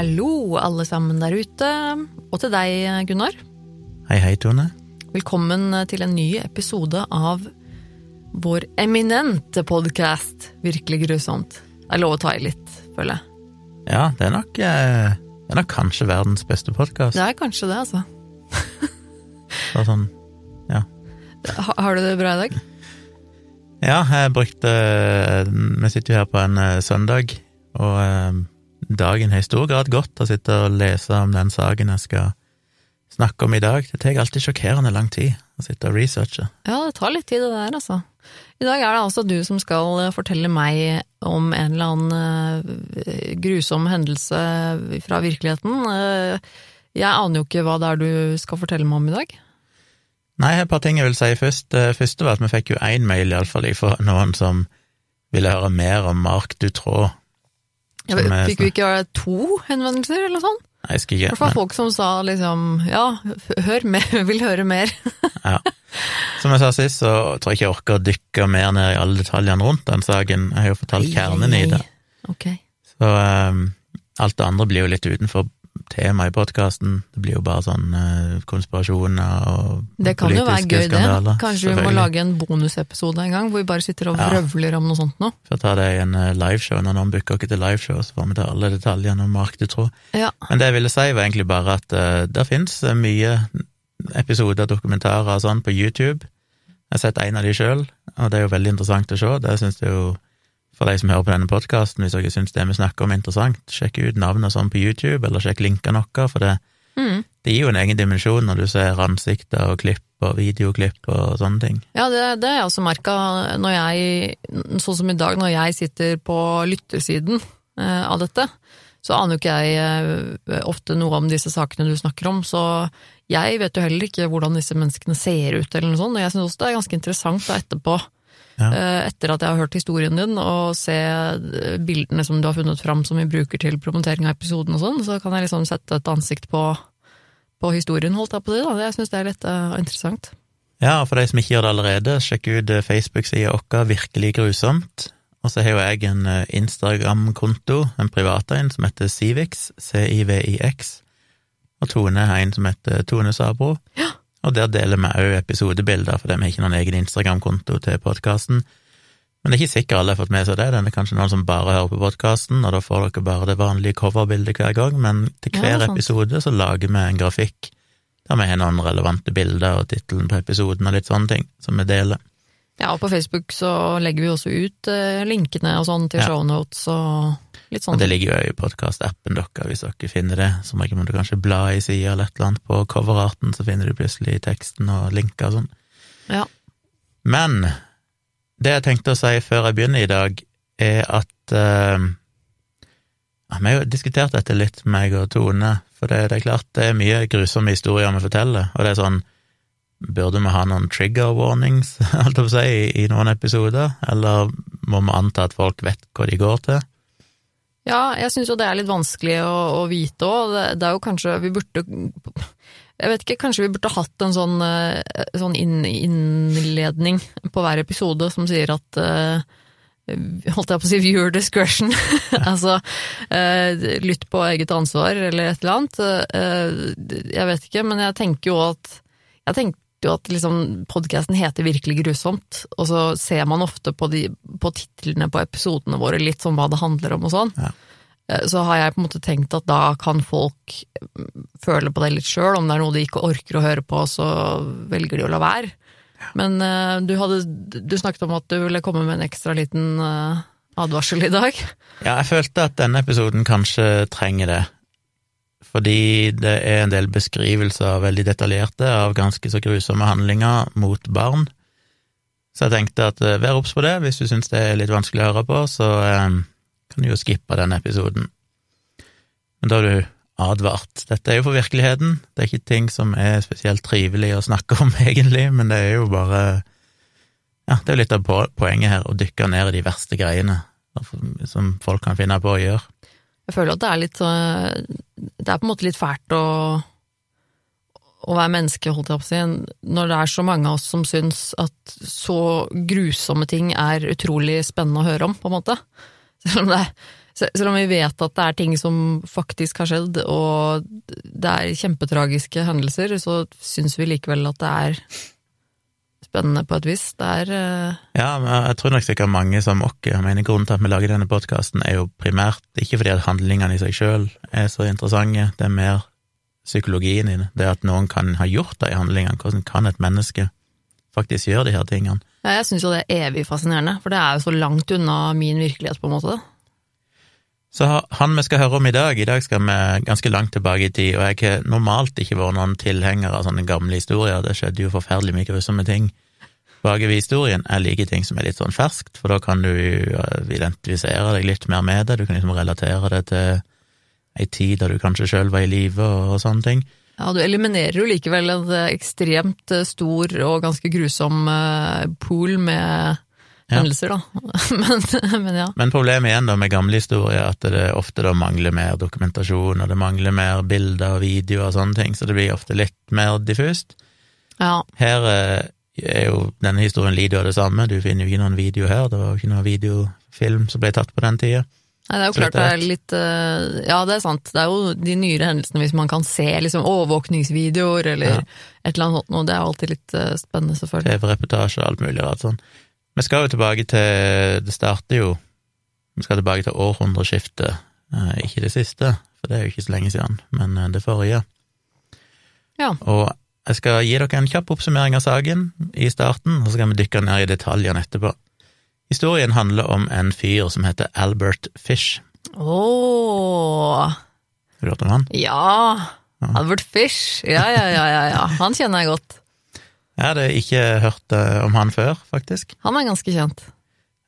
Hallo, alle sammen der ute. Og til deg, Gunnar. Hei, hei, Tone. Velkommen til en ny episode av vår eminente podkast Virkelig grusomt. Det er lov å ta i litt, føler jeg. Ja, det er nok, eh, det er nok kanskje verdens beste podkast. Det er kanskje det, altså. Bare Sånn, ja. Ha, har du det bra i dag? Ja, jeg brukte Vi sitter jo her på en eh, søndag, og eh, dagen har i stor grad til å sitte og lese om den saken jeg skal snakke om i dag. Det tar alltid sjokkerende lang tid å sitte og researche. Ja, det tar litt tid det der, altså. I dag er det altså du som skal fortelle meg om en eller annen uh, grusom hendelse fra virkeligheten. Uh, jeg aner jo ikke hva det er du skal fortelle meg om i dag. Nei, et par ting jeg vil si først. Det første var at vi fikk jo én mail, iallfall, fra noen som ville høre mer om Mark Dutroux. Ja, fikk vi ikke to henvendelser, eller noe sånt? Nei, jeg skal ikke... I hvert fall folk som sa liksom ja, hør mer, vil høre mer. ja. Som jeg sa sist, så tror jeg ikke jeg orker å dykke mer ned i alle detaljene rundt den saken. Jeg har jo fortalt kjernen i det. Okay. Så um, alt det andre blir jo litt utenfor tema i podkasten. Det blir jo bare sånn uh, konspirasjoner og politiske Det kan jo være gøy, skandaler, det. Kanskje vi må lage en bonusepisode en gang, hvor vi bare sitter og Ja. vrøvler om noe sånt nå. Får ta det i en uh, liveshow, når noen booker oss til liveshow, så får vi ta alle detaljene om Mark Dutroux. Ja. Men det jeg ville si, var egentlig bare at uh, det fins mye episoder, dokumentarer og sånn på YouTube. Jeg har sett en av de sjøl, og det er jo veldig interessant å se. Det syns jeg jo for de som hører på denne podkasten, hvis dere syns det vi snakker om er interessant, sjekk ut navnet og sånn på YouTube, eller sjekk linkene noe, for det, Mm. det gir jo en egen dimensjon når du ser ansikter og klipp og videoklipp og sånne ting. Ja, det, det har jeg også merka når jeg, sånn som i dag, når jeg sitter på lyttersiden eh, av dette, så aner jo ikke jeg eh, ofte noe om disse sakene du snakker om, så jeg vet jo heller ikke hvordan disse menneskene ser ut eller noe sånt, og jeg syns også det er ganske interessant da etterpå, Ja. eh, etter at jeg har hørt historien din, og se eh, bildene som du har funnet fram som vi bruker til promotering av episoden og sånn, så kan jeg liksom sette et ansikt på, på historien, holdt jeg på å si. Jeg syns det er litt uh, interessant. Ja, for de som ikke gjør det allerede, sjekk ut Facebook-sida vår Virkelig grusomt. Og så har jo jeg en Instagram-konto, en privat en, som heter Civix, C-I-V-I-X. Og Tone har en som heter Tone Sabro. Ja. Og der deler vi òg episodebilder, for vi har ikke noen egen Instagram-konto til podkasten. Men det er ikke sikkert alle har fått med seg det. Det er kanskje noen som bare hører på podkasten, og da får dere bare det vanlige coverbildet hver gang, men til hver ja, episode så lager vi en grafikk der vi har noen relevante bilder og tittelen på episoden og litt sånne ting som vi deler. Ja, og på Facebook så legger vi også ut eh, linkene og sånn til Ja. shownotes og litt sånn. Og det ligger jo i podkastappen deres, hvis dere finner det. Så må du kanskje bla i sida eller et eller annet på coverarten, så finner du plutselig teksten og linker og sånn. Ja. Men det jeg tenkte å si før jeg begynner i dag, er at eh, Vi har jo diskutert dette litt, meg og Tone, for det, det er klart det er mye grusomme historier vi forteller, og det er sånn Burde vi ha noen trigger warnings, alt å si, i, i noen episoder, eller må vi anta at folk vet hva de går til? Ja, jeg syns jo det er litt vanskelig å, å vite òg. Det, det er jo kanskje Vi burde Jeg vet ikke, kanskje vi burde hatt en sånn, eh, sånn inn, innledning på hver episode som sier at eh, Holdt jeg på å si viewer discretion. altså eh, lytt på eget ansvar, eller et eller annet. Jeg vet ikke, men jeg tenker jo at Jeg jo at liksom podkasten heter Virkelig grusomt, og så ser man ofte på, de, på titlene på episodene våre litt sånn hva det handler om og sånn. Ja. Eh, Så har jeg på en måte tenkt at da kan folk mm, føle på det litt sjøl, om det er noe de ikke orker å høre på, så velger de å la være. Men uh, du, hadde, du snakket om at du ville komme med en ekstra liten uh, advarsel i dag. Ja, jeg følte at denne episoden kanskje trenger det. Fordi det er en del beskrivelser, veldig detaljerte, av ganske så grusomme handlinger mot barn. Så jeg tenkte at eh, vær obs på det, hvis du syns det er litt vanskelig å høre på, så eh, kan du jo skippe den episoden. Men da er du advart. Dette er jo for virkeligheten, det er ikke ting som er spesielt trivelig å snakke om, egentlig, men det er jo bare Ja, det er jo litt av poenget her, å dykke ned i de verste greiene som folk kan finne på å gjøre. Jeg føler at det er litt eh, Det er på en måte litt fælt å å være menneske, holdt jeg på å si, når det er så mange av oss som syns at så grusomme ting er utrolig spennende å høre om, på en måte. Selv om det Selv om vi vet at det er ting som faktisk har skjedd, og det er kjempetragiske hendelser, så syns vi likevel at det er spennende på et vis. Det er uh... Ja, men jeg tror nok sikkert mange som oss mener grunnen til at vi lager denne podkasten, er jo primært ikke fordi at handlingene i seg sjøl er så interessante, det er mer psykologien i det. Det at noen kan ha gjort de handlingene. Hvordan kan et menneske faktisk gjøre de her tingene? ja, Jeg syns jo det er evig fascinerende, for det er jo så langt unna min virkelighet, på en måte. Så han vi skal høre om i dag, i dag skal vi ganske langt tilbake i tid, og jeg har normalt ikke vært noen tilhenger av sånne gamle historier, det skjedde jo forferdelig mye grusomme ting bak i historien. Jeg liker ting som er litt sånn ferskt, for da kan du eh, identifisere deg litt mer med det, du kan liksom relatere det til ei tid da du kanskje sjøl var i live og, sånne ting. Ja, Du eliminerer jo likevel en ekstremt eh, stor og ganske grusom eh, pool med. Hendelser, da. Men, men ja. Men problemet igjen da med gamle historier er at det ofte da mangler mer dokumentasjon, og det mangler mer bilder og videoer og sånne ting, så det blir ofte litt mer diffust. ja. Her eh, er jo denne historien lider av det samme, du finner jo ikke noen video her, det var jo ikke noen videofilm som ble tatt på den tida. Nei, det er jo klart det er litt eh, Ja, det er sant. Det er jo de nyere hendelsene, hvis man kan se liksom overvåkningsvideoer eller Ja. et eller annet sånt noe. Det er alltid litt eh, spennende, selvfølgelig. TV-reportasje og alt mulig rart sånn. Vi skal jo tilbake til Det starter jo Vi skal tilbake til århundreskiftet, eh, ikke det siste, for det er jo ikke så lenge siden, men eh, det forrige. Ja. Og jeg skal gi dere en kjapp oppsummering av saken i starten, og så skal vi dykke ned i detaljene etterpå. Historien handler om en fyr som heter Albert Fish. Ååå Har du hørt om han? Ja! Albert Fish. Ja, ja, ja, ja, ja. Han kjenner jeg godt. Jeg hadde ikke hørt eh, om han før, faktisk. Han er ganske kjent.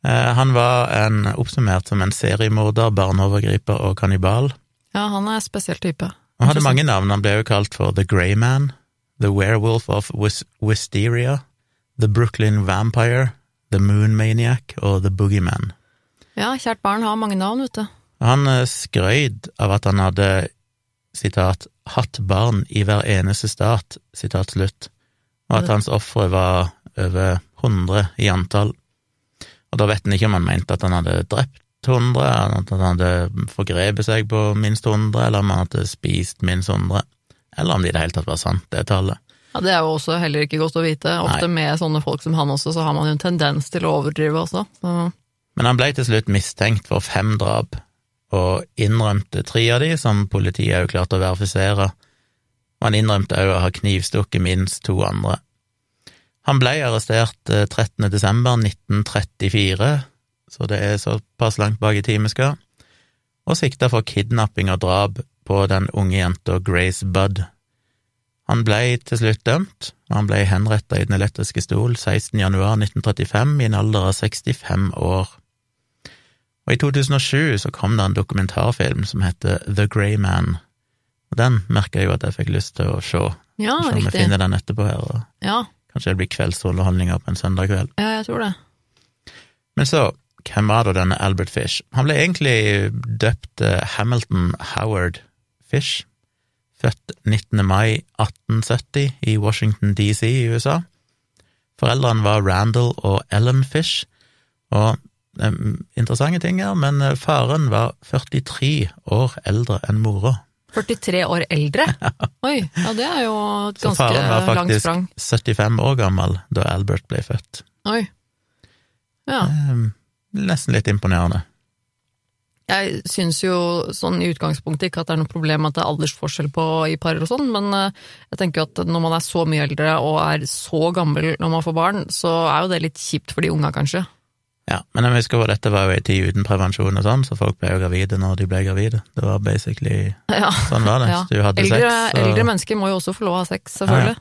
Eh, Han var en, oppsummert som en seriemorder, barneovergriper og kannibal. Ja, han er en spesiell type. Han hadde mange navn. Han ble jo kalt for The Grey Man, The Werewolf of Wis Wisteria, The Brooklyn Vampire, The Moon Maniac og The Boogeyman. Ja, kjært barn har mange navn, vet du. Han eh, skrøyd av at han hadde, sitat, hatt barn i hver eneste stat, sitat slutt, og at hans ofre var over 100 i antall. Og da vet en ikke om han mente at han hadde drept 100, at han hadde forgrepet seg på minst 100, eller om han hadde spist minst 100, eller om det i det hele tatt var sant, det tallet. Ja, Det er jo også heller ikke godt å vite. Ofte med sånne folk som han også, så har man jo en tendens til å overdrive også. Så, Men han ble til slutt mistenkt for fem drap, og innrømte tre av de, som politiet òg klarte å verifisere, og han innrømte òg å ha knivstukket minst to andre. Han ble arrestert eh, 13. desember 1934, så det er såpass langt bak i tid vi skal, og sikta for kidnapping og drap på den unge jenta Grace Budd. Han ble til slutt dømt, og han ble henretta i Den elektriske stol 16. januar 1935 i en alder av 65 år. Og i 2007 så kom det en dokumentarfilm som heter The Grey Man, og den merka jeg jo at jeg fikk lyst til å se. ja, Se om vi finner den etterpå her, og Ja, kanskje det blir kveldsunderholdninger på en søndag kveld. ja, jeg tror det. Men så, hvem var da denne Albert Fish? Han ble egentlig døpt eh, Hamilton Howard Fish, født 19. mai 1870 i Washington DC i USA. Foreldrene var Randall og Ellen Fish, og eh, interessante ting her, men eh, faren var 43 år eldre enn mora. 43 år eldre? Oi, ja det er jo et ganske langt sprang. Så faren var faktisk 75 år gammel da Albert ble født. Oi. Ja. Eh, Nesten litt imponerende. Jeg syns jo sånn i utgangspunktet ikke at det er noe problem at det er aldersforskjell på i par og sånn, men eh, jeg tenker jo at når man er så mye eldre og er så gammel når man får barn, så er jo det litt kjipt for de unga, kanskje. Ja, men jeg husker at dette var jo ei tid uten prevensjon og sånn, så folk ble jo gravide når de ble gravide. Det var basically Ja. sånn var det. Ja. Du hadde Eldre, sex, og eldre mennesker må jo også få lov å ha sex, selvfølgelig.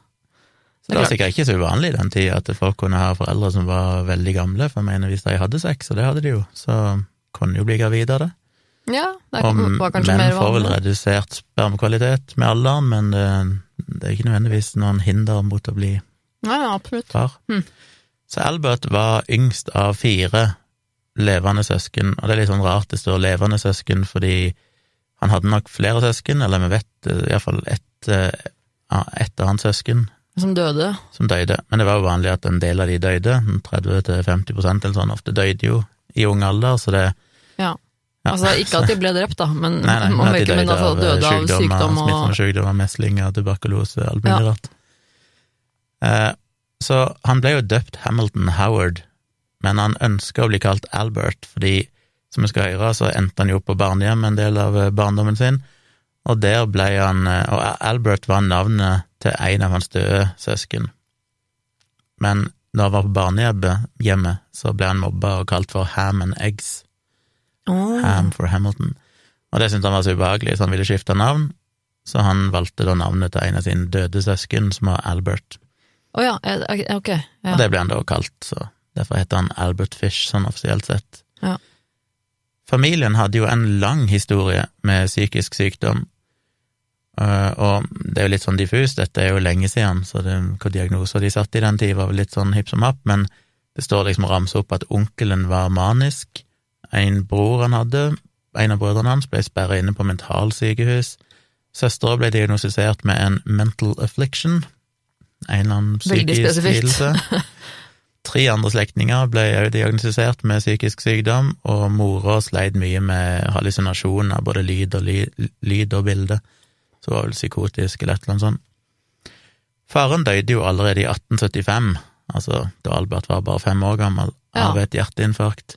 så det var sikkert ikke så uvanlig i den tida at folk kunne ha foreldre som var veldig gamle, for jeg mener hvis de hadde sex, og det hadde de jo, så kunne de jo bli gravide av det. Ja, det Og menn mer får vel redusert spermkvalitet med alderen, men det, det er ikke nødvendigvis noen hinder mot å bli Ja, ja, absolutt. far. Mm. Så Albert var yngst av fire levende søsken, og det er litt sånn rart det står levende søsken, fordi han hadde nok flere søsken, eller vi vet eh, iallfall ett et ja, ett av hans søsken Som døde. som døde, men det var jo vanlig at en del av de døde, 30-50% eller sånn, ofte døde jo i ung alder, så det Ja. Ja. Altså ikke at de ble drept, da, men, Nei, nei, men at de døde altså, av døde av sykdom og smittsomme sykdommer, meslinger, tuberkulose, alt mulig Ja. rart. Eh, så han ble jo døpt Hamilton Howard, men han ønska å bli kalt Albert, fordi, som vi skal høre, så endte han jo opp på barnehjem en del av eh, barndommen sin, og der ble han eh, Og Albert var navnet til en av hans døde søsken. Men da han var på barnehjemmet, så ble han mobba og kalt for Ham and Eggs. Oh. Ham for Hamilton. Og det syntes han var så ubehagelig, så han ville skifte navn, så han valgte da navnet til en av sine døde søsken, som var Albert. Å ja, eh, ok. Ja. Og det ble han da kalt, så derfor heter han Albert Fish, sånn offisielt sett. Ja. Familien hadde jo en lang historie med psykisk sykdom, øh, og det er jo litt sånn diffust, dette er jo lenge siden, så det, hva diagnoser de satte i den tid, var vel litt sånn hipp som happ, men det står liksom å ramse opp at onkelen var manisk, en bror han hadde, en av brødrene hans ble sperra inne på mentalsykehus, søstera ble diagnostisert med en mental affliction, en eller annen psykisk lidelse. Tre andre slektninger ble òg diagnostisert med psykisk sykdom, og mora sleit mye med hallusinasjoner, både lyd og, ly lyd og bilde, så hun var vel psykotisk eller et eller annet sånt. Faren døde jo allerede i 1875, altså da Albert var bare fem år gammel, av Ja. et hjerteinfarkt.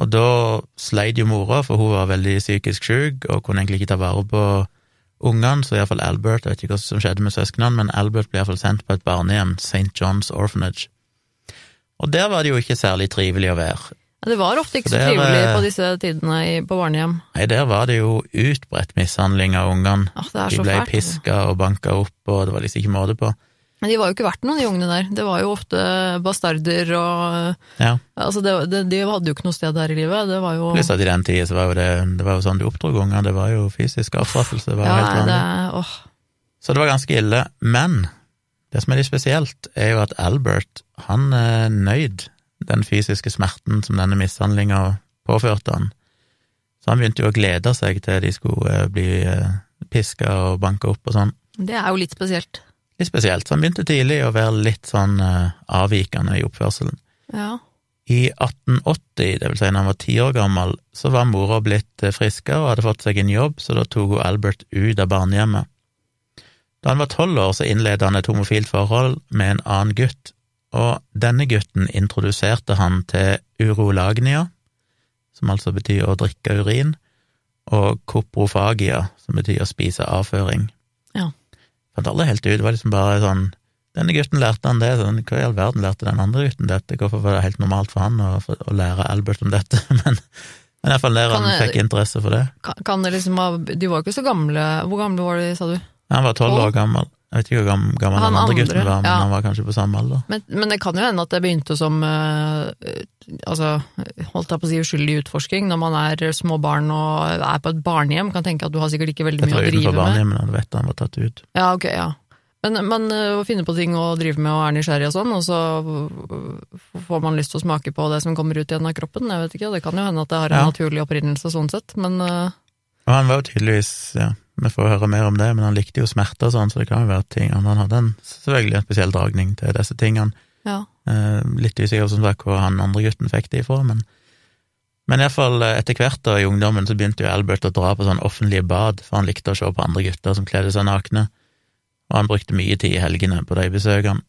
Og da sleit jo mora, for hun var veldig psykisk syk og kunne egentlig ikke ta vare på ungene, så iallfall Albert, jeg vet ikke hva som skjedde med søsknene, men Albert ble iallfall sendt på et barnehjem, St. John's Orphanage. Og der var det jo ikke særlig trivelig å være. Det var ofte ikke Så så er, trivelig eh, på disse tidene i, på barnehjem. Nei, der var det jo utbredt mishandling av ungene. Ah, De ble fælt. piska og banka opp, og det var liksom ikke måte på. Men de var jo ikke verdt noe, de ungene der. Det var jo ofte bastarder og Ja, Altså, det, det, de hadde jo ikke noe sted her i livet. Det var jo Pluss at i den tida så var jo det, det var jo sånn du oppdrog unger, det var jo fysisk avstraffelse, det var ja, helt vanlig. det, åh. Så det var ganske ille. Men det som er litt spesielt, er jo at Albert, han er nøyd den fysiske smerten som denne mishandlinga påførte han. Så han begynte jo å glede seg til de skulle eh, bli piska og banka opp og sånn. Det er jo litt spesielt. Litt spesielt. Så han begynte tidlig å være litt sånn uh, avvikende i oppførselen. Ja. I 1880, det vil si når han var ti år gammel, så var mora blitt eh, friskere og hadde fått seg en jobb, så da tok hun Albert ut av barnehjemmet. Da han var tolv år, så innledet han et homofilt forhold med en annen gutt, og denne gutten introduserte han til urolagnia, som altså betyr å drikke urin, og koprofagia, som betyr å spise avføring. Fant aldri helt ut, det var liksom bare sånn denne gutten lærte han det, sånn, hva i all verden lærte den andre gutten dette, hvorfor var det helt normalt for han å, å lære Albert om dette, men, men iallfall der han fikk interesse for det. Kan, kan det liksom ha De var jo ikke så gamle. Hvor gamle var de, sa du? Han var tolv år gammel, jeg vet ikke hvor gammel Han den andre andre, gutten var, men ja. han var kanskje på samme alder. Men, men det kan jo hende at det begynte som uh, altså, holdt jeg på å si uskyldig utforsking, når man er små barn og er på et barnehjem, kan tenke at du har sikkert ikke veldig mye å drive med. Jeg tror utenfor barnehjemmet, han vet han var tatt ut. Ja, ok, ja. Men, men eh, å finne på ting å drive med og er nysgjerrig og sånn, og så eh, får man lyst til å smake på det som kommer ut igjen av kroppen, jeg vet ikke, det kan jo hende at det har en Ja. naturlig opprinnelse sånn sett, men uh... Og han var jo tydeligvis, ja, vi får høre mer om det, men han likte jo smerter og sånn, så det kan jo være ting Han hadde en, selvfølgelig en spesiell dragning til disse tingene. ja. Eh, litt usikker som sagt hvor han andre gutten fikk det ifra, men men iallfall etter hvert da i ungdommen så begynte jo Albert å dra på sånn offentlige bad, for han likte å se på andre gutter som kledde seg nakne, og han brukte mye tid i helgene på de besøkene.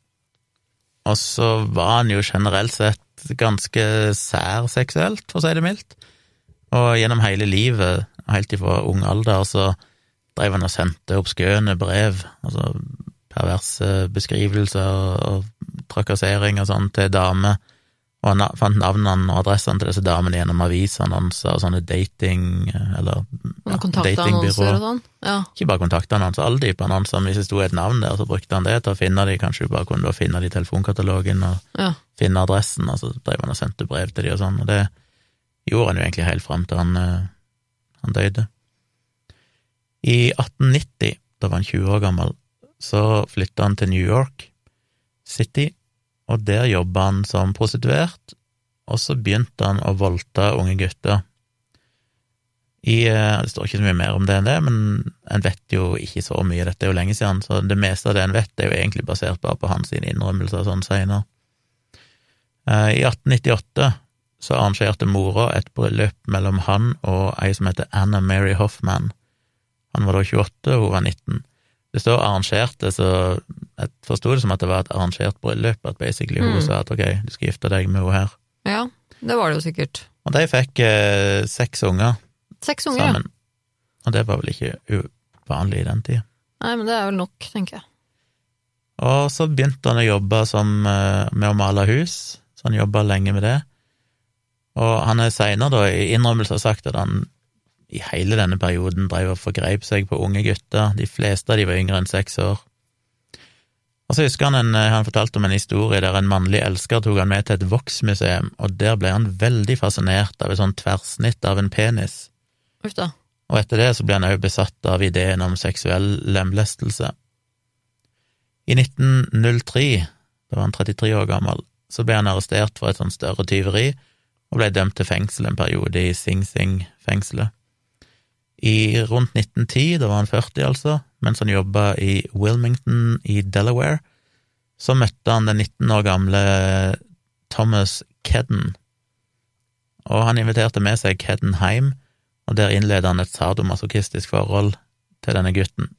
Og så var han jo generelt sett ganske sær seksuelt, for å si det mildt, og gjennom hele livet, helt ifra ung alder, så drev han og sendte obskøne brev, altså perverse beskrivelser og, trakassering og sånn til damer, og han fant navnene og adressene til disse damene gjennom avisannonser og sånne dating, eller Sånne og sånn. Ja. Ikke bare kontaktannonser, alle de annonser, annonsene. hvis det sto et navn der, så brukte han det til å finne de, kanskje du bare kunne finne de i telefonkatalogen og ja. finne adressen, og så drev han og sendte brev til de og sånn, og det gjorde han jo egentlig helt fram til han, eh, han døde. I 1890, da var han 20 år gammel, så flytta han til New York City, og der jobba han som prostituert, og så begynte han å voldta unge gutter. I, eh, det står ikke så mye mer om det enn det, men en vet jo ikke så mye, dette er jo lenge siden, så det meste av det en vet, er jo egentlig basert bare på hans innrømmelser sånn senere. Eh, I 1898 så arrangerte mora et bryllup mellom han og ei som heter Anna Mary Hoffman. Han var da 28, og hun var 19. Det står arrangerte, så jeg forsto det som at det var et arrangert bryllup, at basically hun Mm. sa at ok, du skal gifte deg med henne her. Ja, det var det jo sikkert. Og de fikk eh, seks unger Seks unger, ja. sammen. Og det var vel ikke uvanlig i den tida. Nei, men det er vel nok, tenker jeg. Og så begynte han å jobbe som, eh, med å male hus, så han jobba lenge med det. Og han er seinere, da, i innrømmelse sagt at han i hele denne perioden drev og forgrep seg på unge gutter, de fleste av de var yngre enn seks år. Og så husker han en, eh, han fortalte om en historie der en mannlig elsker tok han med til et voksmuseum, og der ble han veldig fascinert av et sånt tverrsnitt av en penis. Uff da. Og etter det så ble han også besatt av ideen om seksuell lemlestelse. I 1903, da var han 33 år gammel, så ble han arrestert for et sånt større tyveri, og ble dømt til fengsel en periode i Sing Sing-fengselet. I rundt 1910, da var han 40 altså, mens han jobba i Wilmington i Delaware, så møtte han den 19 år gamle Thomas Kedden, og han inviterte med seg Kedden hjem, og der innleder han et sadomasochistisk forhold til denne gutten.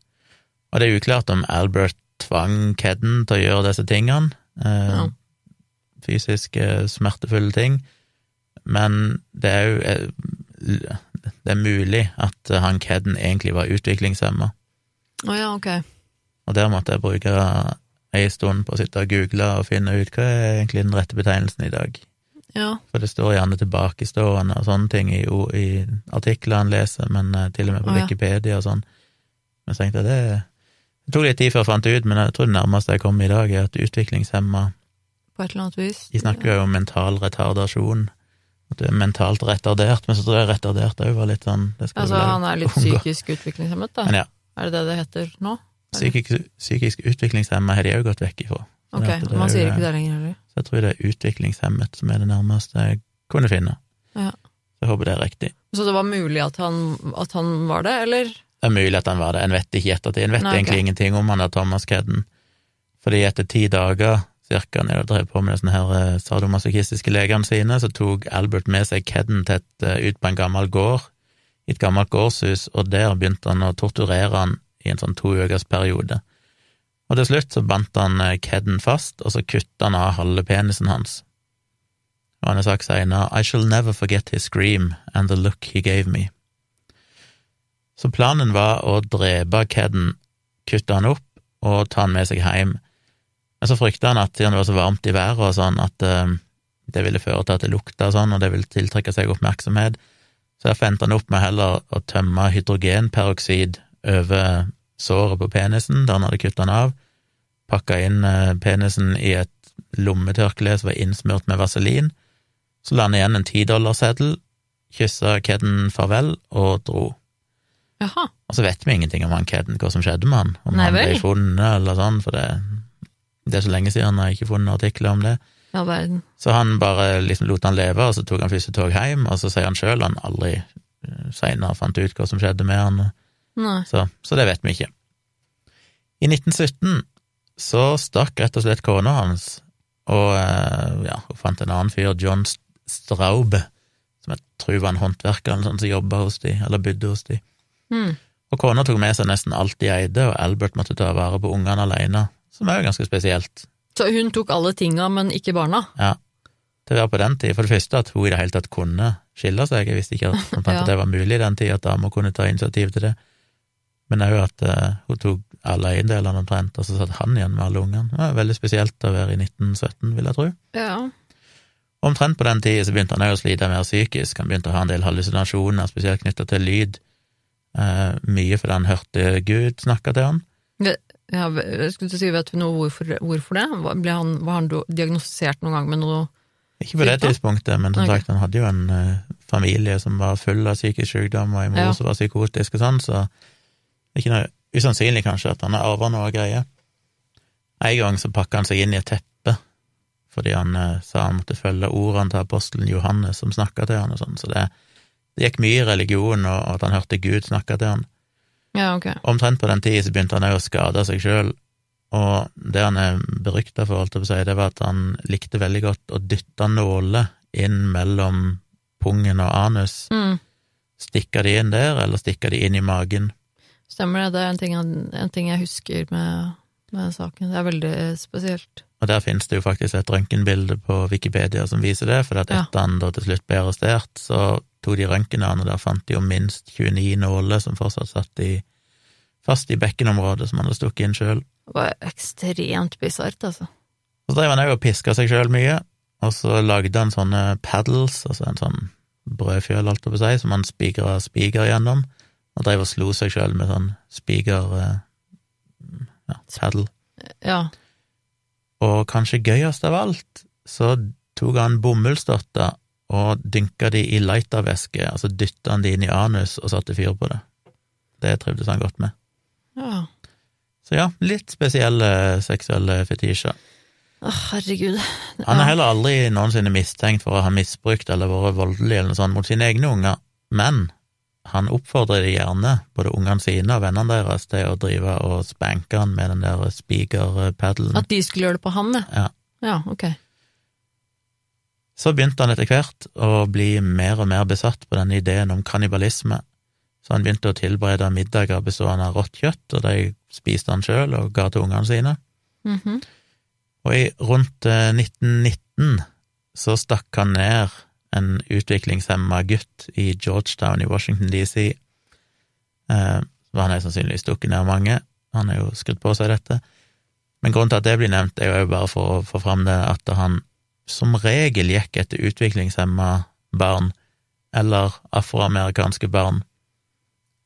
Og det er uklart om Albert tvang Kedden til å gjøre disse tingene, eh, Ja. fysiske, smertefulle ting, men det er jo eh, det er mulig at eh, han Kedden egentlig var utviklingshemma, Oh, ja, ok. og der måtte jeg bruke ei stund på å sitte og google og finne ut hva er egentlig den rette betegnelsen i dag. Ja. For det står gjerne tilbakestående og sånne ting i, i artikler han leser, men eh, til og med på oh, ja. Wikipedia og sånn. Men så tenkte jeg det Det tok litt tid før jeg fant det ut, men jeg tror det nærmeste jeg kom i dag, er at utviklingshemma På et eller annet vis. De snakker jo om mental retardasjon, at du er mentalt retardert, men så tror jeg retardert òg var litt sånn Altså, han er litt unngå. psykisk utviklingshemmet, da? Ja, Er det det det heter nå? psykisk, psykisk utviklingshemma har de òg gått vekk ifra. Ok, det man er sier ikke det lenger heller. Så jeg tror det er utviklingshemmet som er det nærmeste jeg kunne finne. Ja. Så jeg håper det er riktig. Så det var mulig at han, at han var det, eller? Det er mulig at han var det, en vet ikke i ettertid. En vet Nei, egentlig ingenting om han der Thomas Kedden. Fordi etter ti dager, cirka, når de drev på med sånne her eh, sadomasochistiske legene sine, så tok Albert med seg Kedden et, eh, ut på en gammel gård, i et gammelt gårdshus, og der begynte han å torturere han i en sånn to ukers periode. Og til slutt så bandt han eh, Kedden fast, og så kutta han av halve penisen hans. Og han har sagt seinere I shall never forget his scream and the look he gave me. Så planen var å drepe Kedden, kutte han opp og ta han med seg hjem. Men så frykta han at siden det var så varmt i været og sånn, at eh, det ville føre til at det lukta og sånn, og det ville tiltrekke seg oppmerksomhet. Så derfor endte han opp med heller å tømme hydrogenperoksid over såret på penisen, der han hadde kuttet den av, pakka inn eh, penisen i et lommetørkle som var innsmurt med vaselin, så la han igjen en tidollarseddel, kyssa Kedden farvel og dro. Jaha. Og så vet vi ingenting om han Kedden, hva som skjedde med han, om Nei han ble funnet eller sånn, for det, det er så lenge siden jeg har ikke funnet artikler om det. Ja. Så han bare liksom lot han leve, og så tok han første tog hjem, og så sier han sjøl han aldri eh, seinere fant ut hva som skjedde med han, så, så det vet vi ikke. I 1917 så stakk rett og slett kona hans, og eh, ja, hun fant en annen fyr, John Straube, som jeg tror var en håndverker eller sånn som jobba hos de, eller bodde hos de. Mm. Og kona tok med seg nesten alt de eide, og Albert måtte ta vare på ungene alene, som er jo ganske spesielt. Så hun tok alle tinga, men ikke barna? Ja, Det var på den tid. For det første at hun i det hele tatt kunne skille seg, jeg visste ikke at, Ja. det var mulig i den tida at damer kunne ta initiativ til det. Men òg at uh, hun tok alle eiendelene omtrent, og så satt han igjen med alle ungene. Det var veldig spesielt å være i 1917, vil jeg tro. Ja. Omtrent på den tida så begynte han òg å slite mer psykisk, han begynte å ha en del hallusinasjoner, spesielt knytta til lyd. Eh, mye fordi han hørte Gud snakke til han. Ve- ja jeg skulle si, vet du noe hvorfor, hvorfor det? Han, var han diagnostisert noen gang med noe Ikke på det tidspunktet, men som okay. sagt, han hadde jo en uh, familie som var full av psykisk sykdom, og en mor Ja. som var psykotisk og sånn, så det er ikke noe usannsynlig kanskje at han har arva noe greier. En gang så pakka han seg inn i et teppe, fordi han uh, sa han måtte følge ordene til apostelen Johannes som snakka til han og sånn, så det, det gikk mye i religion, og, og at han hørte Gud snakke til han. Ja, ok. Omtrent på den tida så begynte han òg å skade seg sjøl, og det han er berykta for, holdt jeg på å si, det var at han likte veldig godt å dytte nåler inn mellom pungen og anus. Mm. Stikker de inn der, eller stikker de inn i magen? Stemmer det. Det er en ting, en ting jeg husker med, med saken. Det er veldig spesielt. Og der finnes det jo faktisk et røntgenbilde på Wikipedia som viser det, for at Ja. etter han da til slutt ble arrestert, så tok de røntgen av han, og der fant de jo minst 29 nåler som fortsatt satt i, fast i bekkenområdet, som han hadde stukket inn sjøl. Det var ekstremt bisart, altså. Så drev han òg og piska seg sjøl mye, og så lagde han sånne paddles, altså en sånn brødfjøl, alt på å som han spigra spiker gjennom, og drev og slo seg sjøl med sånn spiker eh, ja, paddle. Ja. Og kanskje gøyest av alt, så tok han bomullsdotter og dynka de i lightervæske, altså dytta han de inn i anus og satte fyr på det. Det trivdes han godt med. ja. Så ja, litt spesielle seksuelle fetisjer. Å, herregud. Han er heller aldri noensinne mistenkt for å ha misbrukt eller vært voldelig eller noe sånt mot sine egne unger, men han oppfordrer gjerne, både ungene sine og vennene deres, til å drive og spanke han med den der spikerpaddelen. At de skulle gjøre det på han, ja. Ja. Ja, ok. Så begynte han etter hvert å bli mer og mer besatt på denne ideen om kannibalisme, så han begynte å tilberede middager bestående av rått kjøtt, og de spiste han sjøl og ga til ungene sine. Mhm. Og i rundt eh, 1919 så stakk han ned en utviklingshemma gutt i Georgetown i Washington DC. Eh, han er sannsynligvis stukket ned mange, han har jo skrudd på seg dette. Men grunnen til at det blir nevnt, er jo bare for å få fram det at han som regel gikk etter utviklingshemma barn, eller afroamerikanske barn.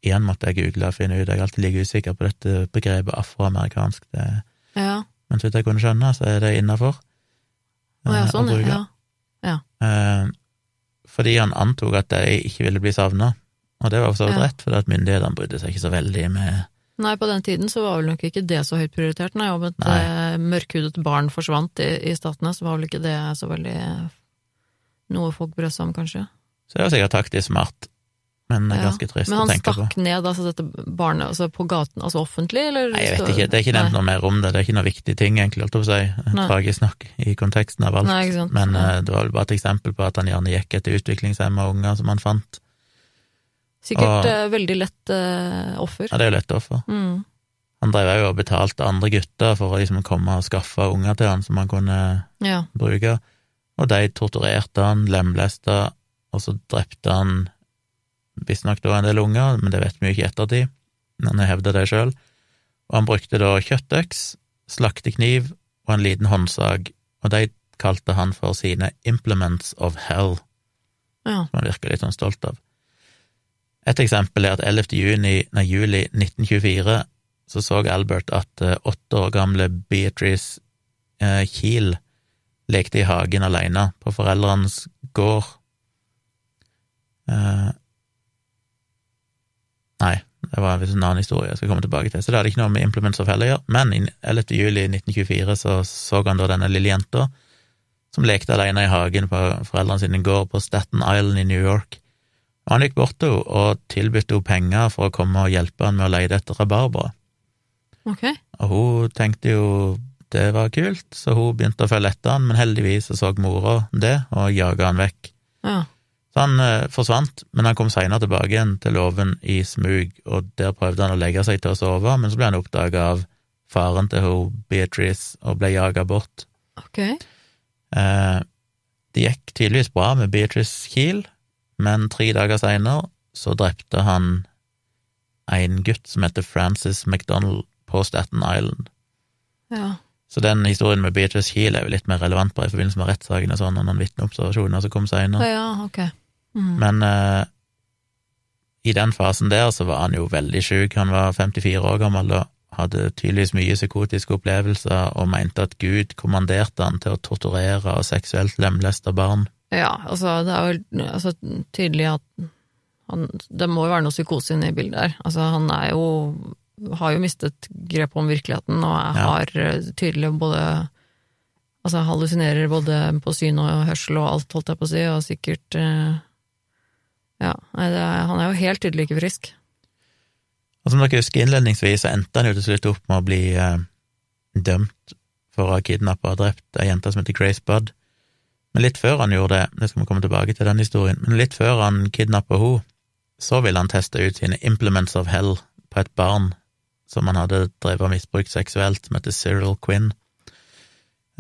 Igjen måtte jeg google og finne ut, jeg er alltid like usikker på dette begrepet afroamerikansk. Det, Ja. men så vidt jeg kunne skjønne, så er det innafor. Ja, sånn, ja. ja. Eh, fordi han antok at de ikke ville bli savna, og det var for så vidt rett, for at myndighetene brydde seg ikke så veldig med Nei, på den tiden så var vel nok ikke det så høyt prioritert. Nei, om et Nei. eh, mørkhudet barn forsvant i, i statene, så var vel ikke det så veldig noe folk brød seg om, kanskje. Så det var sikkert taktisk smart, men er Ja. ganske trist Men å tenke på. Men han stakk ned altså dette barnet altså på gaten, altså offentlig, eller? Nei, jeg vet ikke, det er ikke nevnt noe mer om det, det er ikke noe viktig ting, egentlig, holdt jeg på å si, tragisk nok i konteksten av alt. Nei. Men eh, det var vel bare et eksempel på at han gjerne gikk etter utviklingshemma unger som han fant. Sikkert og- eh, veldig lett uh, offer. Ja, det er jo lett offer. Mm. Han drev òg og betalte andre gutter for å liksom komme og skaffe unger til han som han kunne Ja. bruke, og de torturerte han, lemlesta, og så drepte han visstnok da en del unger, men det vet vi jo ikke i ettertid, men han hevda det sjøl. Og han brukte da kjøttøks, slaktekniv og en liten håndsag, og de kalte han for sine implements of hell, ja. som han virka litt sånn stolt av. Et eksempel er at 11. Juni, nei, juli 1924 så så Albert at eh, åtte år gamle Beatrice eh, Kiel lekte i hagen alene på foreldrenes gård. Eh, nei, det var en annen historie jeg skal komme tilbake til, så det hadde ikke noe med Implements of Hell å gjøre. Men 11. juli 1924 så så han da denne lille jenta som lekte alene i hagen på foreldrene sine gård på Staten Island i New York. Og han gikk bort til henne og tilbød henne penger for å komme og hjelpe han med å lete etter rabarbra. Ok. Og hun tenkte jo det var kult, så hun begynte å følge etter han, men heldigvis så så mora det og jaga han vekk. Ja. Så han eh, forsvant, men han kom seinere tilbake igjen til låven i smug, og der prøvde han å legge seg til å sove, men så ble han oppdaga av faren til hun Beatrice og ble jaga bort. Ok. Eh, det gikk tydeligvis bra med Beatrice Kiel, men tre dager seinere så drepte han en gutt som heter Francis McDonald på Staten Island. Ja. Så den historien med Beatrice Heal er jo litt mer relevant bare i forbindelse med rettssaken og sånn, og noen vitneobservasjoner som kom seinere. Ja, okay. Mm. Men uh, i den fasen der så var han jo veldig sjuk. Han var 54 år gammel og hadde tydeligvis mye psykotiske opplevelser og mente at Gud kommanderte han til å torturere og seksuelt lemleste barn. Ja, altså det er vel altså, tydelig at han, det må jo være noe psykose inne i bildet her. Altså han er jo har jo mistet grep om virkeligheten og er, Ja. har eh, tydelig både Altså hallusinerer både på syn og hørsel og alt, holdt jeg på å si, og sikkert eh, Ja, nei, er, han er jo helt tydelig ikke frisk. Og som dere husker innledningsvis, så endte han jo til slutt opp med å bli eh, dømt for å ha kidnappa og drept ei jente som heter Grace Budd. Men litt før han gjorde det, det skal vi komme tilbake til den historien, men litt før han kidnappa henne, så ville han teste ut sine implements of hell på et barn som han hadde drevet og misbrukt seksuelt, som heter Cyril Quinn.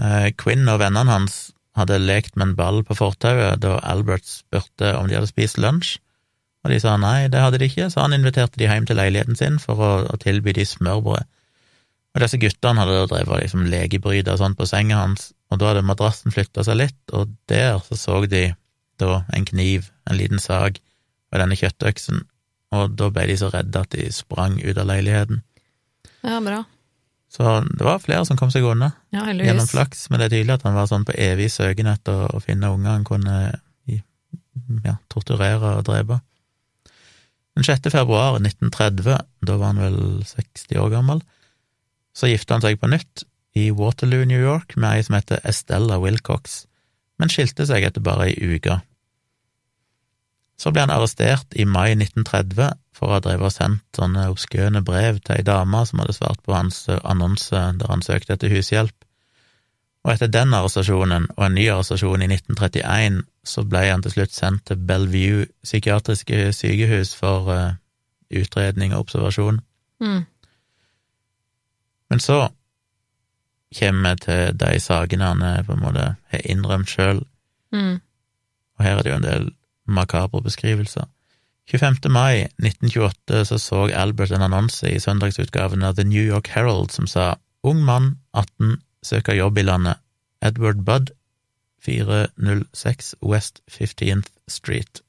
Eh, Quinn og vennene hans hadde lekt med en ball på fortauet da Albert spurte om de hadde spist lunsj, og de sa nei, det hadde de ikke, så han inviterte de hjem til leiligheten sin for å, å tilby de smørbrød. Og disse guttene hadde drevet liksom legebryter og sånn på senga hans, og da hadde madrassen flytta seg litt, og der så så de da en kniv, en liten sag, og denne kjøttøksen, og da ble de så redde at de sprang ut av leiligheten. Ja, bra. Så det var flere som kom seg unna Ja, gjennom flaks, men det er tydelig at han var sånn på evig søken etter å, å finne unger han kunne ja, torturere og drepe. Den 6. februar 1930, da var han vel 60 år gammel, så gifta han seg på nytt i Waterloo, New York, med ei som heter Estella Wilcox, men skilte seg etter bare ei uke. Så ble han arrestert i mai 1930 for å ha drevet og sendt sånne obskøne brev til ei dame som hadde svart på hans annonse der han søkte etter hushjelp. Og etter den arrestasjonen og en ny arrestasjon i 1931, så ble han til slutt sendt til Bellevue psykiatriske sykehus for uh, utredning og observasjon. Mm. Men så kommer vi til de sakene han på en måte har innrømt sjøl, Mm. og her er det jo en del makabre beskrivelser. 25. mai 1928 så så Albert en annonse i søndagsutgaven av The New York Herald som sa Ung mann, 18, søker jobb i landet. Edward Budd, 406 West 15th Street.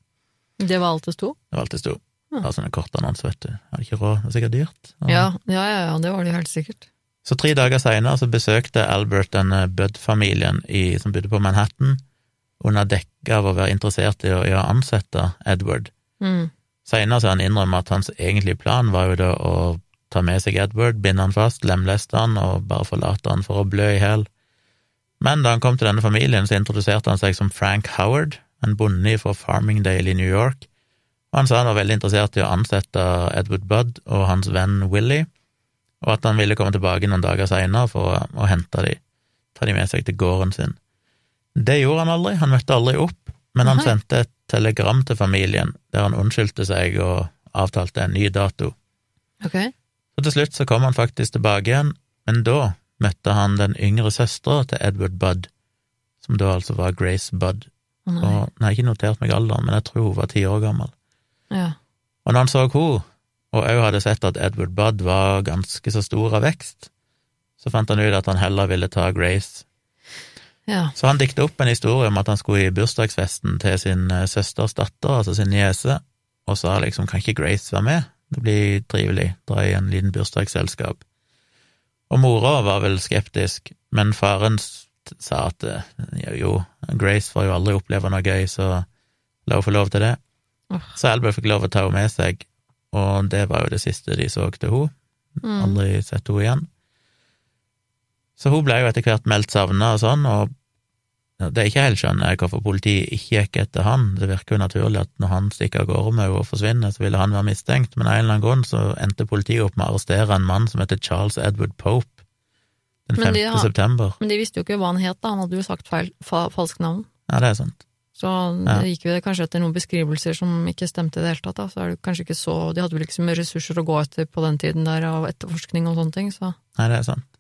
Det var alt det sto? Det var alt det sto. Ja. Sånne korte annonser, vet du. Hadde ikke råd, det var sikkert dyrt. Ja, ja, ja, ja, det var det helt sikkert. Så tre dager seinere så besøkte Albert denne Budd-familien som bodde på Manhattan, under dekke av å være interessert i å, i å ansette Edward. Mm. Seinere har han innrømmet at hans egentlige plan var jo da å ta med seg Edward, binde han fast, lemleste han og bare forlate han for å blø i hjel. Men da han kom til denne familien, så introduserte han seg som Frank Howard, en bonde fra Farmingdale i New York, og han sa han var veldig interessert i å ansette Edward Budd og hans venn Willy, og at han ville komme tilbake noen dager seinere for å, hente dem, ta dem med seg til gården sin. Det gjorde han aldri, han møtte aldri opp, men han Aha. sendte et telegram til familien der han unnskyldte seg og avtalte en ny dato. Okay. Så til slutt så kom han faktisk tilbake igjen, men da møtte han den yngre søstera til Edward Budd, som da altså var Grace Budd. Oh, nei. Og nei, ikke notert meg alderen, men jeg tror hun var ti år gammel. Ja. Og når han så henne, og òg hadde sett at Edward Budd var ganske så stor av vekst, så fant han ut at han heller ville ta Grace. ja. Så han dikta opp en historie om at han skulle i bursdagsfesten til sin eh, søsters datter, altså sin niese, og sa liksom kan ikke Grace være med? Det blir trivelig, dra i en liten bursdagsselskap. Og mora var vel skeptisk, men faren sa at eh, jo, jo, Grace får jo aldri oppleve noe gøy, så la henne få lov til det. Så Albert fikk lov å ta henne med seg, og det var jo det siste de så til henne. Mm. Aldri sett henne igjen. Så hun ble jo etter hvert meldt savna og sånn, og det er ikke helt skjønner jeg hvorfor politiet ikke gikk etter han. Det virker jo naturlig at når han stikker av gårde med henne og forsvinner, så ville han være mistenkt, men av en eller annen grunn så endte politiet opp med å arrestere en mann som heter Charles Edward Pope den 5. Men de september. Men de visste jo ikke hva han het, da. Han hadde jo sagt feil, fa falsk navn. Ja, det er sant. Så Ja. det gikk jo kanskje etter noen beskrivelser som ikke stemte i det hele tatt. Da. Så er det kanskje ikke så De hadde vel ikke så mye ressurser å gå etter på den tiden der av etterforskning og sånne ting, så Nei, det er sant.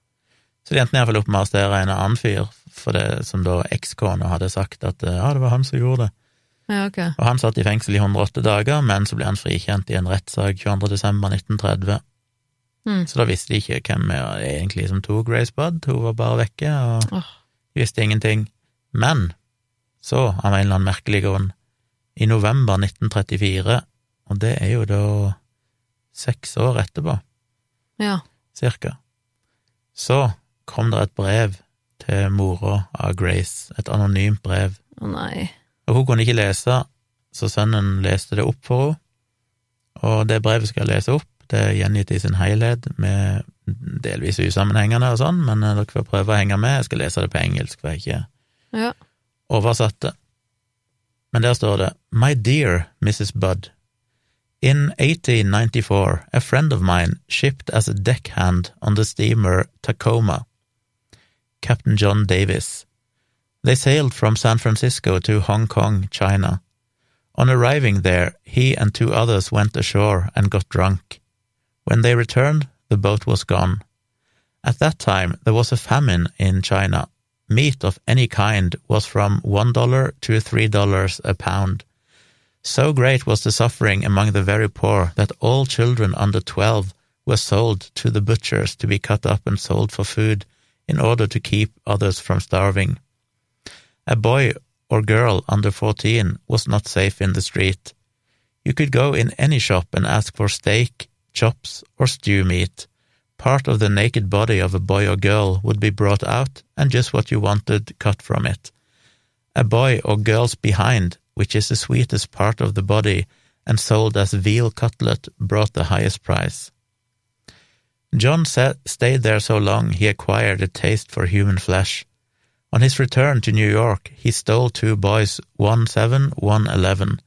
Så de endte iallfall opp med å arrestere en annen fyr for det som da ekskona hadde sagt at eh, ja, det var han som gjorde det. ja, ok. Og han satt i fengsel i 108 dager, men så ble han frikjent i en rettssak 22. desember 1930. Mm. Så da visste de ikke hvem egentlig som tok Grace Budd, hun var bare vekke, og oh. visste ingenting. Men så, av en eller annen merkelig grunn, i november 1934, og det er jo da seks år etterpå, Ja. cirka, så kom det et brev til mora av Grace, et anonymt brev. Å nei. Og hun kunne ikke lese, så sønnen leste det opp for henne. Og det brevet skal jeg lese opp. Det er gjengitt i sin helhet, med delvis usammenhengende og sånn, men dere får prøve å henge med. Jeg skal lese det på engelsk, for jeg ikke Ja. oversatt det. Men der står det My dear Mrs. Budd. In 1894, a friend of mine shipped as a deckhand on the steamer Tacoma, Captain John Davis. They sailed from San Francisco to Hong Kong, China. On arriving there, he and two others went ashore and got drunk. When they returned, the boat was gone. At that time, there was a famine in China. Meat of any kind was from $1 to $3 a pound. So great was the suffering among the very poor that all children under twelve were sold to the butchers to be cut up and sold for food in order to keep others from starving. A boy or girl under fourteen was not safe in the street. You could go in any shop and ask for steak, chops, or stew meat. Part of the naked body of a boy or girl would be brought out and just what you wanted cut from it. A boy or girl's behind which is the sweetest part of the body and sold as veal cutlet, brought the highest price. John stayed there so long he acquired a taste for human flesh. On his return to New York, he stole two boys, one seven, one eleven,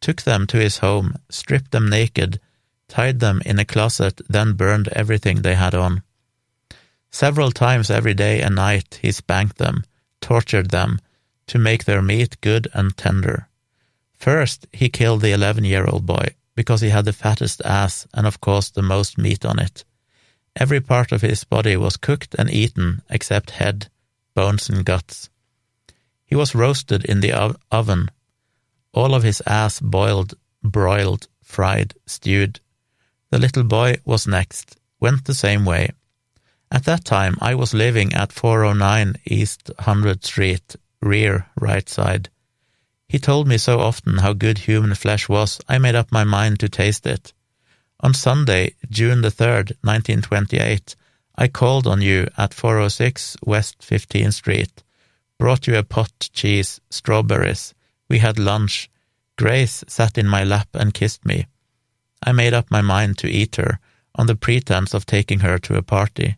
took them to his home, stripped them naked, tied them in a closet, then burned everything they had on. Several times every day and night he spanked them, tortured them, to make their meat good and tender. First, he killed the 11 year old boy because he had the fattest ass and, of course, the most meat on it. Every part of his body was cooked and eaten except head, bones, and guts. He was roasted in the oven, all of his ass boiled, broiled, fried, stewed. The little boy was next, went the same way. At that time, I was living at 409 East 100th Street, rear, right side. He told me so often how good human flesh was, I made up my mind to taste it. On Sunday, June the 3rd, 1928, I called on you at 406 West 15th Street, brought you a pot cheese, strawberries. We had lunch. Grace sat in my lap and kissed me. I made up my mind to eat her, on the pretense of taking her to a party.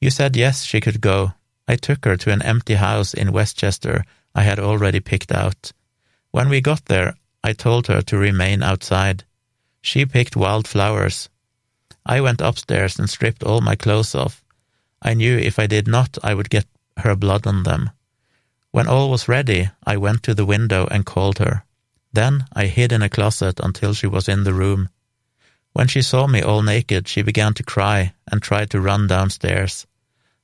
You said yes, she could go. I took her to an empty house in Westchester I had already picked out. When we got there, I told her to remain outside. She picked wild flowers. I went upstairs and stripped all my clothes off. I knew if I did not, I would get her blood on them. When all was ready, I went to the window and called her. Then I hid in a closet until she was in the room. When she saw me all naked, she began to cry and tried to run downstairs.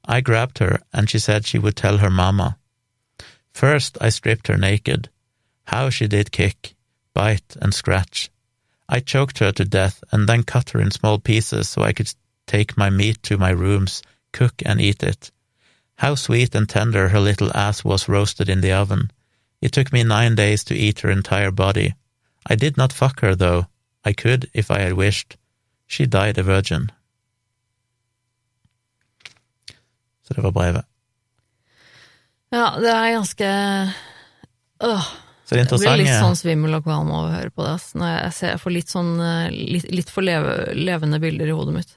I grabbed her, and she said she would tell her mamma. First, I stripped her naked. How she did kick, bite, and scratch. I choked her to death and then cut her in small pieces so I could take my meat to my rooms, cook and eat it. How sweet and tender her little ass was roasted in the oven. It took me nine days to eat her entire body. I did not fuck her, though. I could if I had wished. She died a virgin. Så det var brevet. Ja, det er ganske Åh. Så det Jeg blir litt sånn svimmel og kvalm av å høre på det. ass. Når jeg, ser, jeg får litt sånn eh, litt, litt for leve, levende bilder i hodet mitt.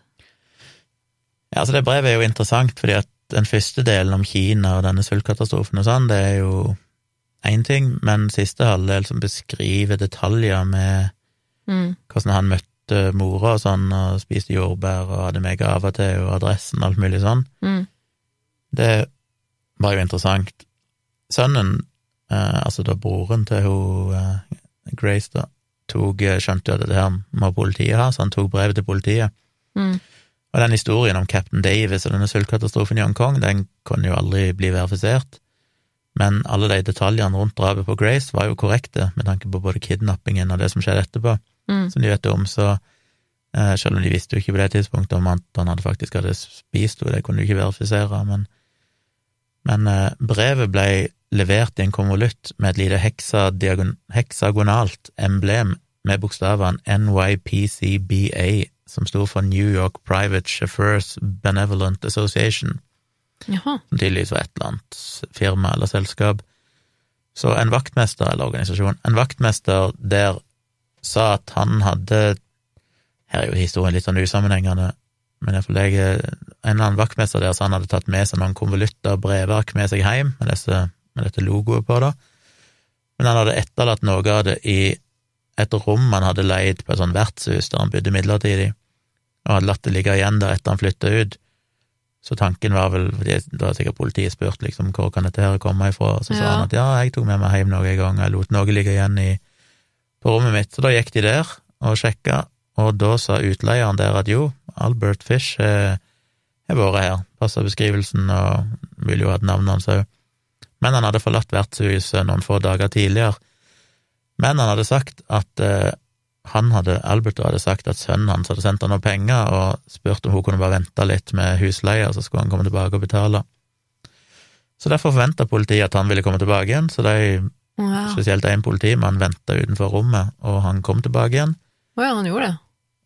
Ja, altså det brevet er jo interessant, fordi at den første delen om Kina og denne sultkatastrofen og sånn, det er jo én ting, men siste halvdel som beskriver detaljer med Mm. hvordan han møtte mora og sånn, og spiste jordbær og hadde med gaver til og adressen og alt mulig sånn, Mm. det var jo interessant. Sønnen, eh, altså da broren til hun eh, Grace, da, tok, eh, skjønte jo at det her må politiet ha, så han tok brevet til politiet. Mm. Og den historien om Captain Davis og denne sultkatastrofen i Hongkong, den kunne jo aldri bli verifisert, men alle de detaljene rundt drapet på Grace var jo korrekte, med tanke på både kidnappingen og det som skjedde etterpå, Mm. som de vet om, så eh, selv om de visste jo ikke på det tidspunktet om at han hadde faktisk hadde spist henne, det kunne du ikke verifisere, men, men eh, brevet ble levert i en konvolutt med et lite heksa, heksagonalt emblem med bokstavene NYPCBA, som sto for New York Private Chauffeurs Benevolent Association, Jaha. som tydeligvis var et eller annet firma eller selskap. Så en vaktmester, eller organisasjon, en vaktmester der sa at han hadde Her er jo historien litt sånn usammenhengende, men iallfall jeg En eller annen vaktmester der sa han hadde tatt med seg noen konvolutter og brevark med seg hjem, med, disse, med dette logoet på, da. Men han hadde etterlatt noe av det i et rom han hadde leid på et sånt vertshus der han bodde midlertidig, og hadde latt det ligge igjen der etter han flytta ut. Så tanken var vel, da har sikkert politiet spurt liksom hvor kan dette her komme ifra, og så sa han at ja, jeg tok med meg hjem noen gang, jeg lot noe ligge igjen i, på rommet mitt. Så da gikk de der og sjekka, og da sa utleieren der at jo, Albert Fish eh, har vært her, passa beskrivelsen og ville jo hatt navnet hans òg. Men han hadde forlatt vertshuset noen få dager tidligere. Men han hadde sagt at eh, han hadde, Albert hadde sagt at sønnen hans hadde sendt han noen penger og spurt om hun kunne bare vente litt med husleia, så skulle han komme tilbake og betale. Så derfor forventa politiet at han ville komme tilbake igjen, så de, Ja. spesielt en politimann, venta utenfor rommet, og han kom tilbake igjen. Å ja, han gjorde det.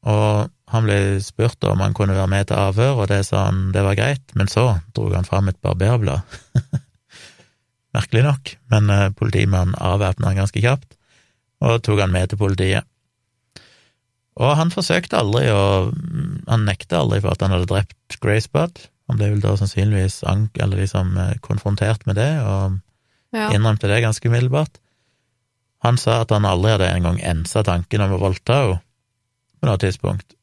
Og han ble spurt om han kunne være med til avhør, og det sa han det var greit, men så dro han fram et barberblad. Merkelig nok, men eh, politimannen avvæpna han ganske kjapt, og tok han med til politiet. Og han forsøkte aldri å Han nekta aldri for at han hadde drept Grace Budd. Han ble vel da sannsynligvis ank, eller liksom eh, konfrontert med det, og Ja. innrømte det ganske umiddelbart. Han sa at han aldri hadde engang ensa tanken om å voldta henne på noe tidspunkt,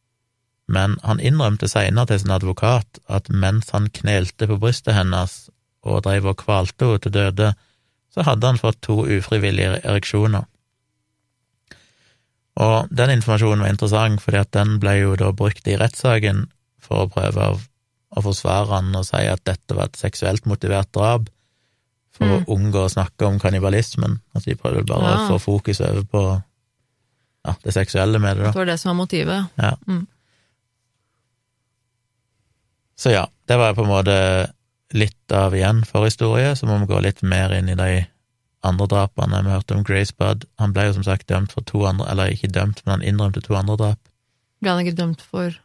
men han innrømte seinere til sin advokat at mens han knelte på brystet hennes og dreiv og kvalte henne til døde, så hadde han fått to ufrivillige ereksjoner. Og den informasjonen var interessant, fordi at den ble jo da brukt i rettssaken for å prøve å, forsvare han og si at dette var et seksuelt motivert drap, for Mm. å unngå å snakke om kannibalismen. Altså de prøvde bare Ja. å få fokus over på ja, det seksuelle med det, da. Det var det som var motivet. Ja. Mm. Så ja, det var på en måte litt av igjen forhistorie, så må vi gå litt mer inn i de andre drapene. Vi hørte om Grace Budd. Han ble jo som sagt dømt for to andre, eller ikke dømt, men han innrømte to andre drap. Ble han ikke dømt for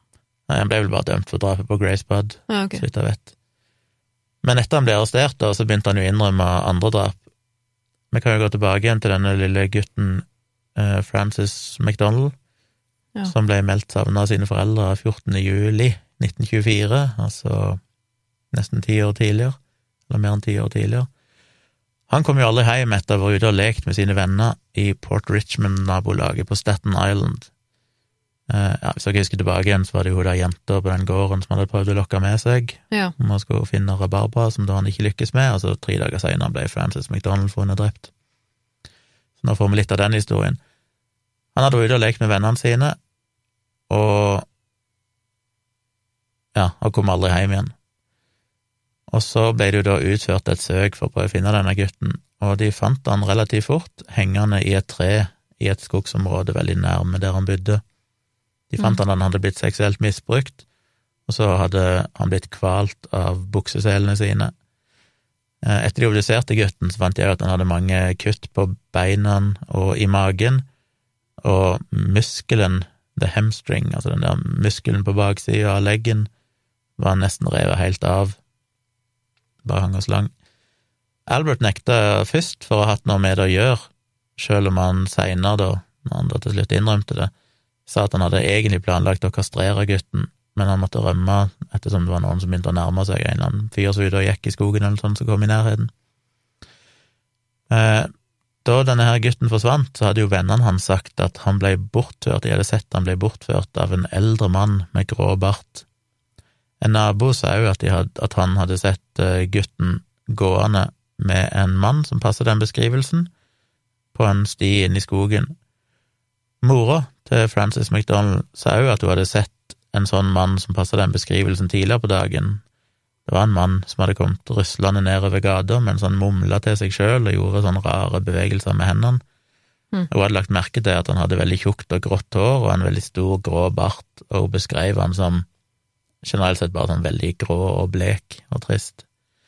Nei, han ble vel bare dømt for drapet på Grace Budd, Ja, okay. så vidt jeg vet. Men etter han ble arrestert, da, så begynte han jo å innrømme andre drap. Vi kan jo gå tilbake igjen til denne lille gutten eh, Francis McDonald, Ja. som ble meldt savna av sine foreldre 14. juli 1924, altså nesten ti år tidligere, eller mer enn ti år tidligere. Han kom jo aldri hjem etter å ha vært ute og lekt med sine venner i Port Richmond-nabolaget på Staten Island. Eh, ja, hvis dere husker tilbake igjen, så var det jo da jenta på den gården som hadde prøvd å lokke med seg Ja. om han skulle finne rabarbra, som da han ikke lykkes med, og så tre dager senere ble Francis McDonald funnet drept. Så nå får vi litt av den historien. Han hadde vært ute og lekt med vennene sine, og ja, og kom aldri hjem igjen. Og så ble det jo da utført et søk for å prøve å finne denne gutten, og de fant han relativt fort hengende i et tre i et skogsområde veldig nærme der han bodde. De fant han han hadde blitt seksuelt misbrukt, og så hadde han blitt kvalt av bukseselene sine. Eh, Etter de obduserte gutten, så fant jeg at han hadde mange kutt på beina og i magen, og muskelen, the hamstring, altså den der muskelen på baksida av leggen, var nesten revet helt av. Bare hang og slang. Albert nekta først for å ha hatt noe med det å gjøre, sjøl om han seinere, da, når han da til slutt innrømte det, sa at han hadde egentlig planlagt å kastrere gutten, men han måtte rømme ettersom det var noen som begynte å nærme seg, en eller annen fyr som ute og gikk i skogen eller noe sånt som kom i nærheten. Eh, da denne her gutten forsvant, så hadde jo vennene hans sagt at han ble bortført, de hadde sett han ble bortført av en eldre mann med grå bart. En nabo sa òg at, at han hadde sett eh, gutten gående med en mann som passer den beskrivelsen, på en sti inn i skogen. Mora til Frances McDonald sa òg at hun hadde sett en sånn mann som passa den beskrivelsen tidligere på dagen. Det var en mann som hadde kommet ruslende nedover gata mens han mumla til seg sjøl og gjorde sånne rare bevegelser med hendene. Mm. Hun hadde lagt merke til at han hadde veldig tjukt og grått hår og en veldig stor, grå bart, og hun beskrev han som generelt sett bare sånn veldig grå og blek og trist.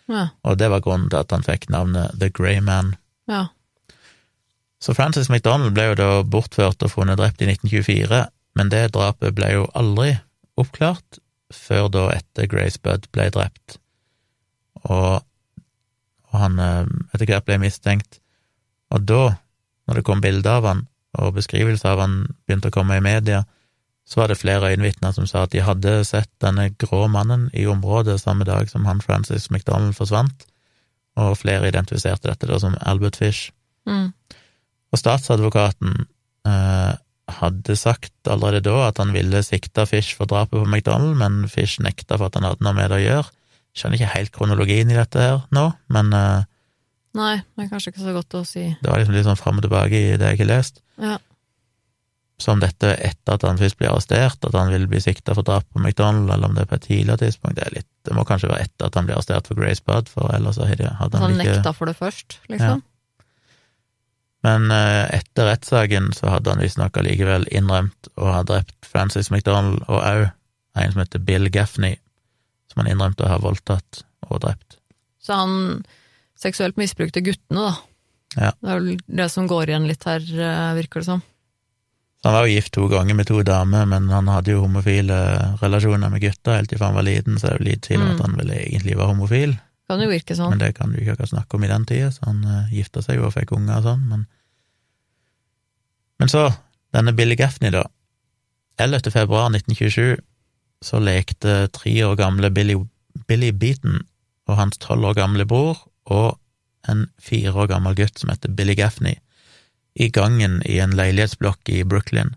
Ja. Og det var grunnen til at han fikk navnet The Grey Man. ja. Så Francis McDonald ble jo da bortført og funnet drept i 1924, men det drapet ble jo aldri oppklart før da etter Grace Budd ble drept. Og, og han eh, etter hvert ble mistenkt. Og da, når det kom bilder av han, og beskrivelser av han begynte å komme i media, så var det flere øyenvitner som sa at de hadde sett denne grå mannen i området samme dag som han Francis McDonald forsvant, og flere identifiserte dette da som Albert Fish. Mm. Og statsadvokaten eh, hadde sagt allerede da at han ville sikte Fish for drapet på McDonald, men Fish nekta for at han hadde noe med det å gjøre. Skjønner ikke helt kronologien i dette her nå, men eh, Nei, det er kanskje ikke så godt å si. Det var liksom litt sånn fram og tilbake i det jeg har lest. Ja. Som dette etter at han først blir arrestert, at han vil bli sikta for drap på McDonald, eller om det er på et tidligere tidspunkt. Det, litt, det må kanskje være etter at han blir arrestert for Grace Budd, for ellers hadde han, han ikke nekta for det først, liksom? Ja. Men uh, etter rettssaken så hadde han visstnok allikevel innrømt å ha drept Francis McDonald, og òg en som heter Bill Gaffney, som han innrømte å ha voldtatt og drept. Så han seksuelt misbrukte guttene, da. Ja. Det er vel det som går igjen litt her, eh, virker det som. Han var jo gift to ganger med to damer, men han hadde jo homofile relasjoner med gutter helt til han var liten, så det er jo litt tvil om mm. at han vel egentlig var homofil. Kan jo virke sånn. Men det kan du ikke akkurat snakke om i den tida, så han uh, gifta seg jo og fikk unger og sånn, men Men så, denne Billy Gaffney, da. 11. februar 1927 så lekte tre år gamle Billy, Billy Beaton og hans tolv år gamle bror og en fire år gammel gutt som heter Billy Gaffney, i gangen i en leilighetsblokk i Brooklyn.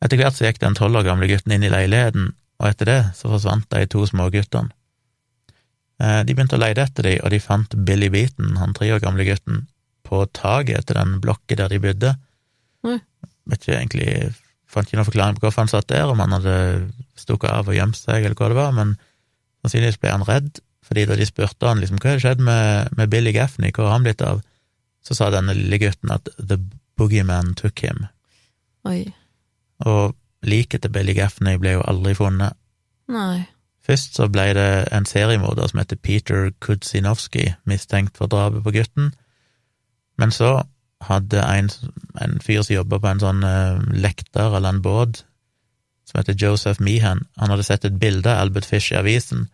Etter hvert så gikk den tolv år gamle gutten inn i leiligheten, og etter det så forsvant de to småguttene. Eh, de begynte å lete etter dem, og de fant Billy Beaton, han tre år gamle gutten, på taket til den blokka der de bodde. Mm. Vet ikke egentlig Fant ikke noen forklaring på hvorfor han satt der, om han hadde stukket av og gjemt seg, eller hva det var, men sannsynligvis ble han redd, fordi da de spurte han liksom hva hadde skjedd med, med Billy Gaffney, hvor har han blitt av, så sa denne lille gutten at The Boogeyman took him. Oi. Og liket til Billy Gaffney ble jo aldri funnet. Nei. Først så ble det en seriemorder som heter Peter Kudzinowski mistenkt for drapet på gutten, men så hadde en, en fyr som jobba på en sånn uh, lekter eller en båt, som heter Joseph Meehan, han hadde sett et bilde av Albert Fish i avisen,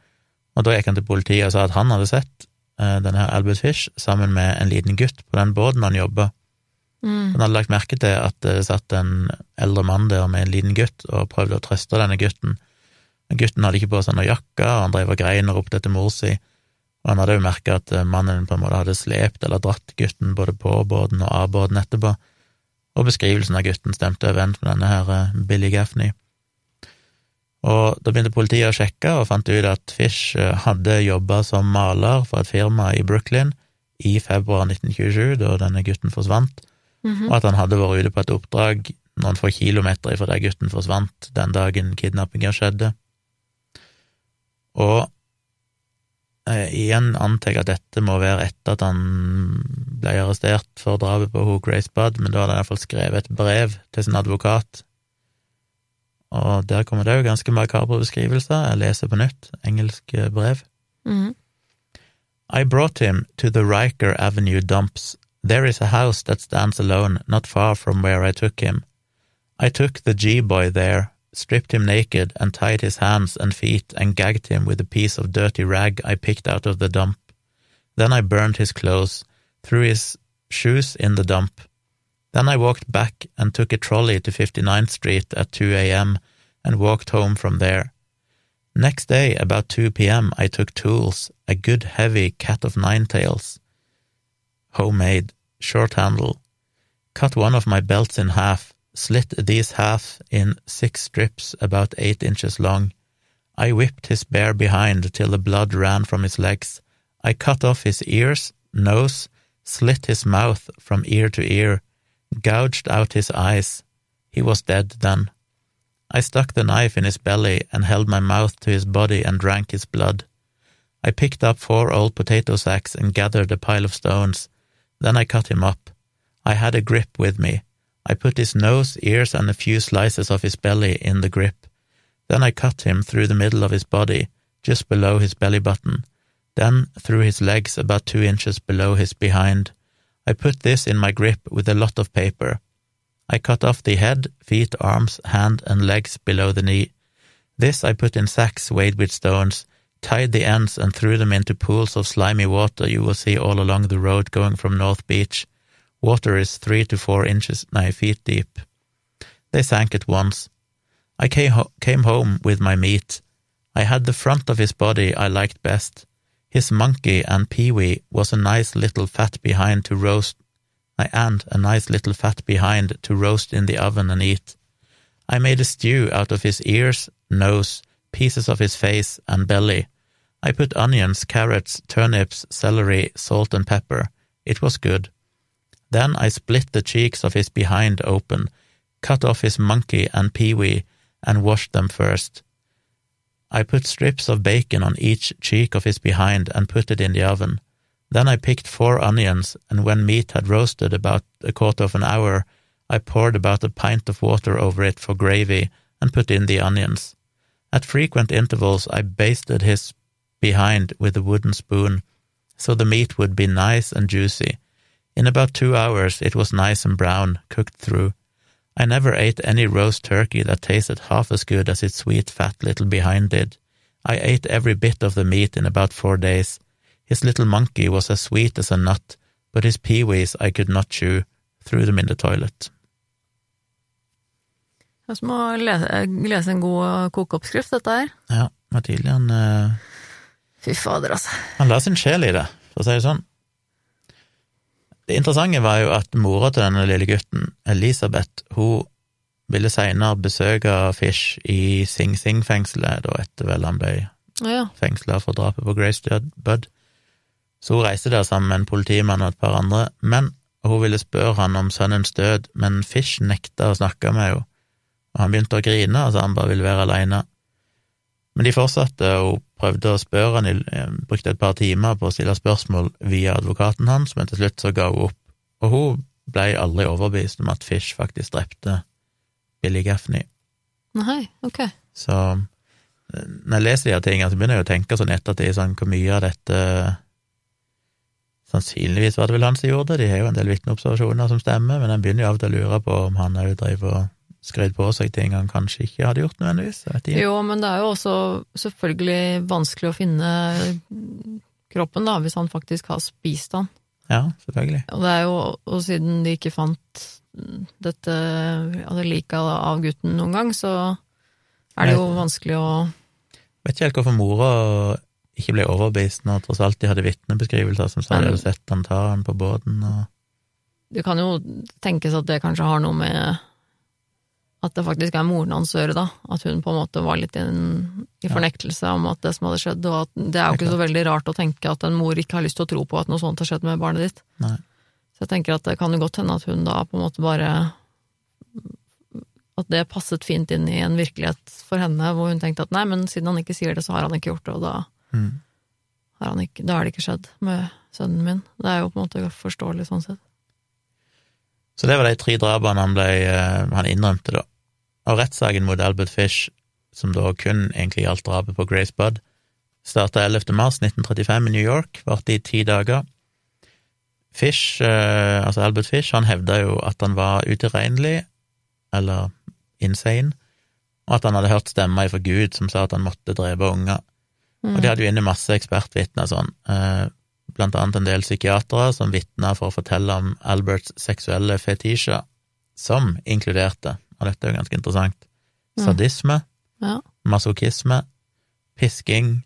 og da gikk han til politiet og sa at han hadde sett uh, denne her Albert Fish sammen med en liten gutt på den båten han jobba. Mm. Han hadde lagt merke til at det satt en eldre mann der med en liten gutt og prøvde å trøste denne gutten. Gutten hadde ikke på seg noe jakke, og han drev og grein og ropte etter mor si, og han hadde jo merka at eh, mannen på en måte hadde slept eller dratt gutten både på båten og av båten etterpå, og beskrivelsen av gutten stemte overens med denne her eh, Billy Gaffney. Og da begynte politiet å sjekke, og fant ut at Fish eh, hadde jobba som maler for et firma i Brooklyn i februar 1927, da denne gutten forsvant, mm -hmm. og at han hadde vært ute på et oppdrag noen få kilometer ifra der gutten forsvant den dagen kidnappinga skjedde. Og eh, igjen antar jeg at dette må være etter at han ble arrestert for drapet på hun Grace Budd, men da hadde han iallfall skrevet et brev til sin advokat og der kommer det jo ganske makabre beskrivelser. Jeg leser på nytt, engelsk eh, brev. Mm. I brought him to the Riker Avenue dumps. There is a house that stands alone, not far from where I took him. I took the G-boy there, stripped him naked, and tied his hands and feet and gagged him with a piece of dirty rag I picked out of the dump. Then I burned his clothes, threw his shoes in the dump, then I walked back and took a trolley to 59th Street at 2 a.m. and walked home from there. Next day, about 2 p.m., I took tools, a good heavy cat of nine tails, homemade, short handle, cut one of my belts in half, slit these half in six strips about eight inches long. I whipped his bare behind till the blood ran from his legs. I cut off his ears, nose, slit his mouth from ear to ear, gouged out his eyes. He was dead then. I stuck the knife in his belly and held my mouth to his body and drank his blood. I picked up four old potato sacks and gathered a pile of stones. Then I cut him up. I had a grip with me. I put his nose, ears, and a few slices of his belly in the grip. Then I cut him through the middle of his body, just below his belly button, then through his legs about two inches below his behind. I put this in my grip with a lot of paper. I cut off the head, feet, arms, hand, and legs below the knee. This I put in sacks weighed with stones, tied the ends, and threw them into pools of slimy water you will see all along the road going from North Beach. Water is three to four inches, nine feet deep. They sank at once. I came, ho- came home with my meat. I had the front of his body I liked best. His monkey and Pee-wee was a nice little fat behind to roast, I and a nice little fat behind to roast in the oven and eat. I made a stew out of his ears, nose, pieces of his face, and belly. I put onions, carrots, turnips, celery, salt and pepper. It was good. Then I split the cheeks of his behind open, cut off his monkey and peewee, and washed them first. I put strips of bacon on each cheek of his behind and put it in the oven. Then I picked four onions, and when meat had roasted about a quarter of an hour, I poured about a pint of water over it for gravy and put in the onions. At frequent intervals, I basted his behind with a wooden spoon, so the meat would be nice and juicy. In about two hours, it was nice and brown, cooked through. I never ate any roast turkey that tasted half as good as its sweet, fat little behind did. I ate every bit of the meat in about four days. His little monkey was as sweet as a nut, but his peewees I could not chew, threw them in the toilet. Det er som å lese, lese en god kokeoppskrift, dette her. Ja, var tydelig han eh, Fy fader, altså. Han la sin sjel i det, for å si det sånn. Det interessante var jo at mora til denne lille gutten, Elisabeth, hun ville seinere besøke Fish i Sing Sing-fengselet, da etter vel han ble Ja, fengsla for drapet på Grace Bud. Så hun reiste der sammen med en politimann og et par andre, men hun ville spørre han om sønnens død, men Fish nekta å snakke med henne, og han begynte å grine altså han bare ville være aleine. Men de fortsatte, og prøvde å spørre han, eh, brukte et par timer på å stille spørsmål via advokaten hans, men til slutt så ga hun opp, og hun ble aldri overbevist om at Fish faktisk drepte Billy Gaffney. nei, ok. Så eh, når jeg leser de her tingene, så begynner jeg å tenke sånn ettertid, sånn hvor mye av dette Sannsynligvis var det vel han som gjorde det, de har jo en del vitneobservasjoner som stemmer, men en begynner jo av og til å lure på om han òg drev og skrøt på seg ting han kanskje ikke hadde gjort nødvendigvis. Jo, men det er jo også selvfølgelig vanskelig å finne kroppen, da, hvis han faktisk har spist han. Ja, selvfølgelig. Og det er jo, og siden de ikke fant dette altså liket av gutten noen gang, så er det jo vanskelig å Vet ikke helt hvorfor mora ikke ble overbevist når tross alt de hadde vitnebeskrivelser som sa de hadde sett han ta han på båten og Det kan jo tenkes at det kanskje har noe med at det faktisk er moren hans øre, da. At hun på en måte var litt i, i fornektelse om at det som hadde skjedd, og at det er jo ikke så veldig rart å tenke at en mor ikke har lyst til å tro på at noe sånt har skjedd med barnet ditt. Nei. Så jeg tenker at det kan jo godt hende at hun da på en måte bare At det passet fint inn i en virkelighet for henne, hvor hun tenkte at nei, men siden han ikke sier det, så har han ikke gjort det, og da, mm. har, han ikke, da har det ikke skjedd med sønnen min. Det er jo på en måte forståelig sånn sett. Så det var de tre drapene han ble eh, Han innrømte, da. Og rettssaken mot Albert Fish, som da kun egentlig gjaldt drapet på Grace Budd, starta 11. mars 1935 i New York, varte i ti dager. Fish, eh, altså Albert Fish, han hevda jo at han var utilregnelig, eller insane, og at han hadde hørt stemmer ifra Gud som sa at han måtte drepe unger. Og de hadde jo inne masse ekspertvitner sånn, eh, blant annet en del psykiatere som vitna for å fortelle om Alberts seksuelle fetisjer, som inkluderte, og dette er jo ganske interessant, sadisme, Ja. masochisme, pisking,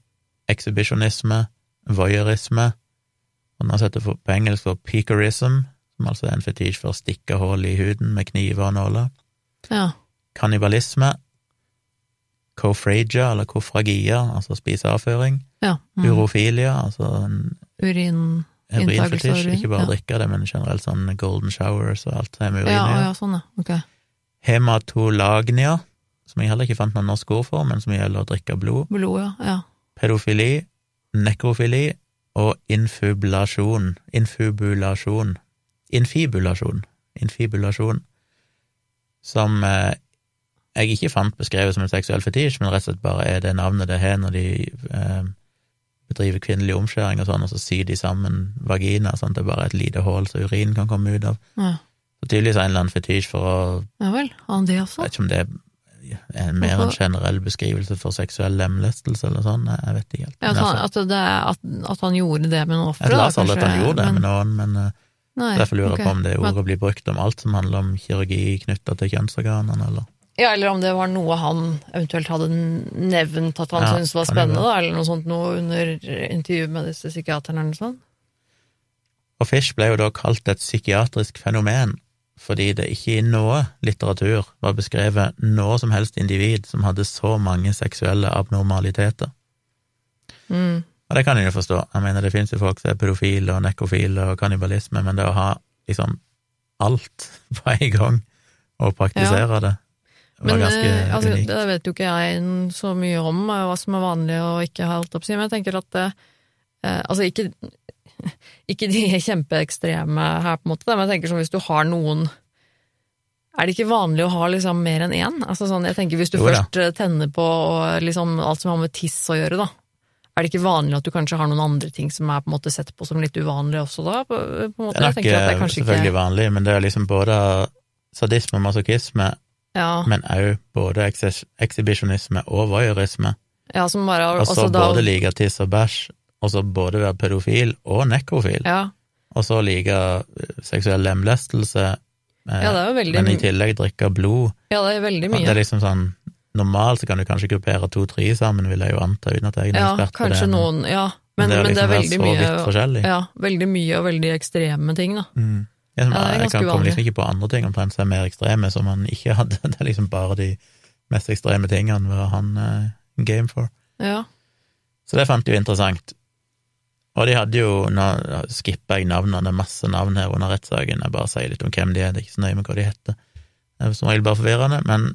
ekshibisjonisme, voyeurisme, og nå setter jeg på engelsk for peakerism, som altså er en fetisj for å stikke hull i huden med kniver og nåler, ja. kannibalisme, kofragia, eller kofragia, altså spiseavføring, ja. Mm. urofilia, altså Urin... Inntagelse urin, ikke bare ja. drikke det, men generelt sånn golden showers og alt det med urin Ja, i. ja, sånn, ja. Ok. Hematolagnia, som jeg heller ikke fant noe norsk ord for, men som gjelder å drikke blod, Blod, ja. ja. pedofili, nekrofili og infubulasjon, infubulasjon, infibulasjon, infibulasjon, som eh, jeg ikke fant beskrevet som en seksuell fetisj, men rett og slett bare er det navnet det har når de eh, bedriver kvinnelig omskjæring og sånn, og så syr de sammen vagina, sånn at det er bare er et lite hull så urin kan komme ut av. ja. Så tydeligvis en eller annen fetisj for å Ja vel, har han det også? Jeg vet ikke om det er en mer en generell beskrivelse for seksuell lemlestelse eller sånn, jeg vet ikke helt. Ja, at, han, altså, at, det er, at, at han gjorde det med noen ofre? jeg las aldri at han gjorde det men- med noen, men eh, Nei, derfor lurer jeg okay. på om det ordet blir brukt om alt som handler om kirurgi knytta til kjønnsorganene, eller Ja, eller om det var noe han eventuelt hadde nevnt at han Ja, syntes var spennende, da, eller noe sånt noe under intervjuet med disse psykiaterne eller noe sånt. Og Fish ble jo da kalt et psykiatrisk fenomen, fordi det ikke i noe litteratur var beskrevet noe som helst individ som hadde så mange seksuelle abnormaliteter. Mm. Og det kan jeg jo forstå. Jeg mener, det finnes jo folk som er pedofile og nekrofile og kannibalisme, men det å ha liksom alt på en gang og praktisere det, var Men eh, altså, det vet jo ikke jeg så mye om, eh, hva som er vanlig og ikke, har holdt opp men jeg tenker at eh, eh, Altså, ikke, ikke de kjempeekstreme her, på en måte, men jeg tenker sånn hvis du har noen Er det ikke vanlig å ha liksom mer enn én? Altså, sånn, jeg tenker Hvis du Jo først tenner på liksom alt som har med tiss å gjøre, da. Er det ikke vanlig at du kanskje har noen andre ting som er på en måte sett på som litt uvanlig også, da? På, på? Det er nok det er selvfølgelig ikke vanlig, men det er liksom både sadisme og masochisme, ja, men òg både ekshibisjonisme og voyeurisme. ja, som bare så altså, da- både like tiss og bæsj, og så både være pedofil og nekrofil, Ja, og så like eh, seksuell lemlestelse, eh, ja, veldig, men i tillegg drikke blod. ja, det er veldig mye Det er liksom sånn Normalt så kan du kanskje gruppere to-tre sammen, vil jeg jo anta, uten at jeg er Ja, ekspert på det. men- noen, ja. Men, det er men det er liksom veldig mye. Ja, veldig mye og veldig ekstreme ting, da. Mm. Jeg, Ja, det er jeg ganske kan komme liksom ikke på andre ting omtrent som er mer ekstreme, som han ikke hadde. Det er liksom bare de mest ekstreme tingene var han eh, game for. Ja. Så det fant jeg jo interessant. Og de hadde jo, nå skipper jeg navnene, det er masse navn her under rettssaken, jeg bare sier litt om hvem de er, det er ikke så nøye med hva de heter. Det er som regel bare forvirrende, men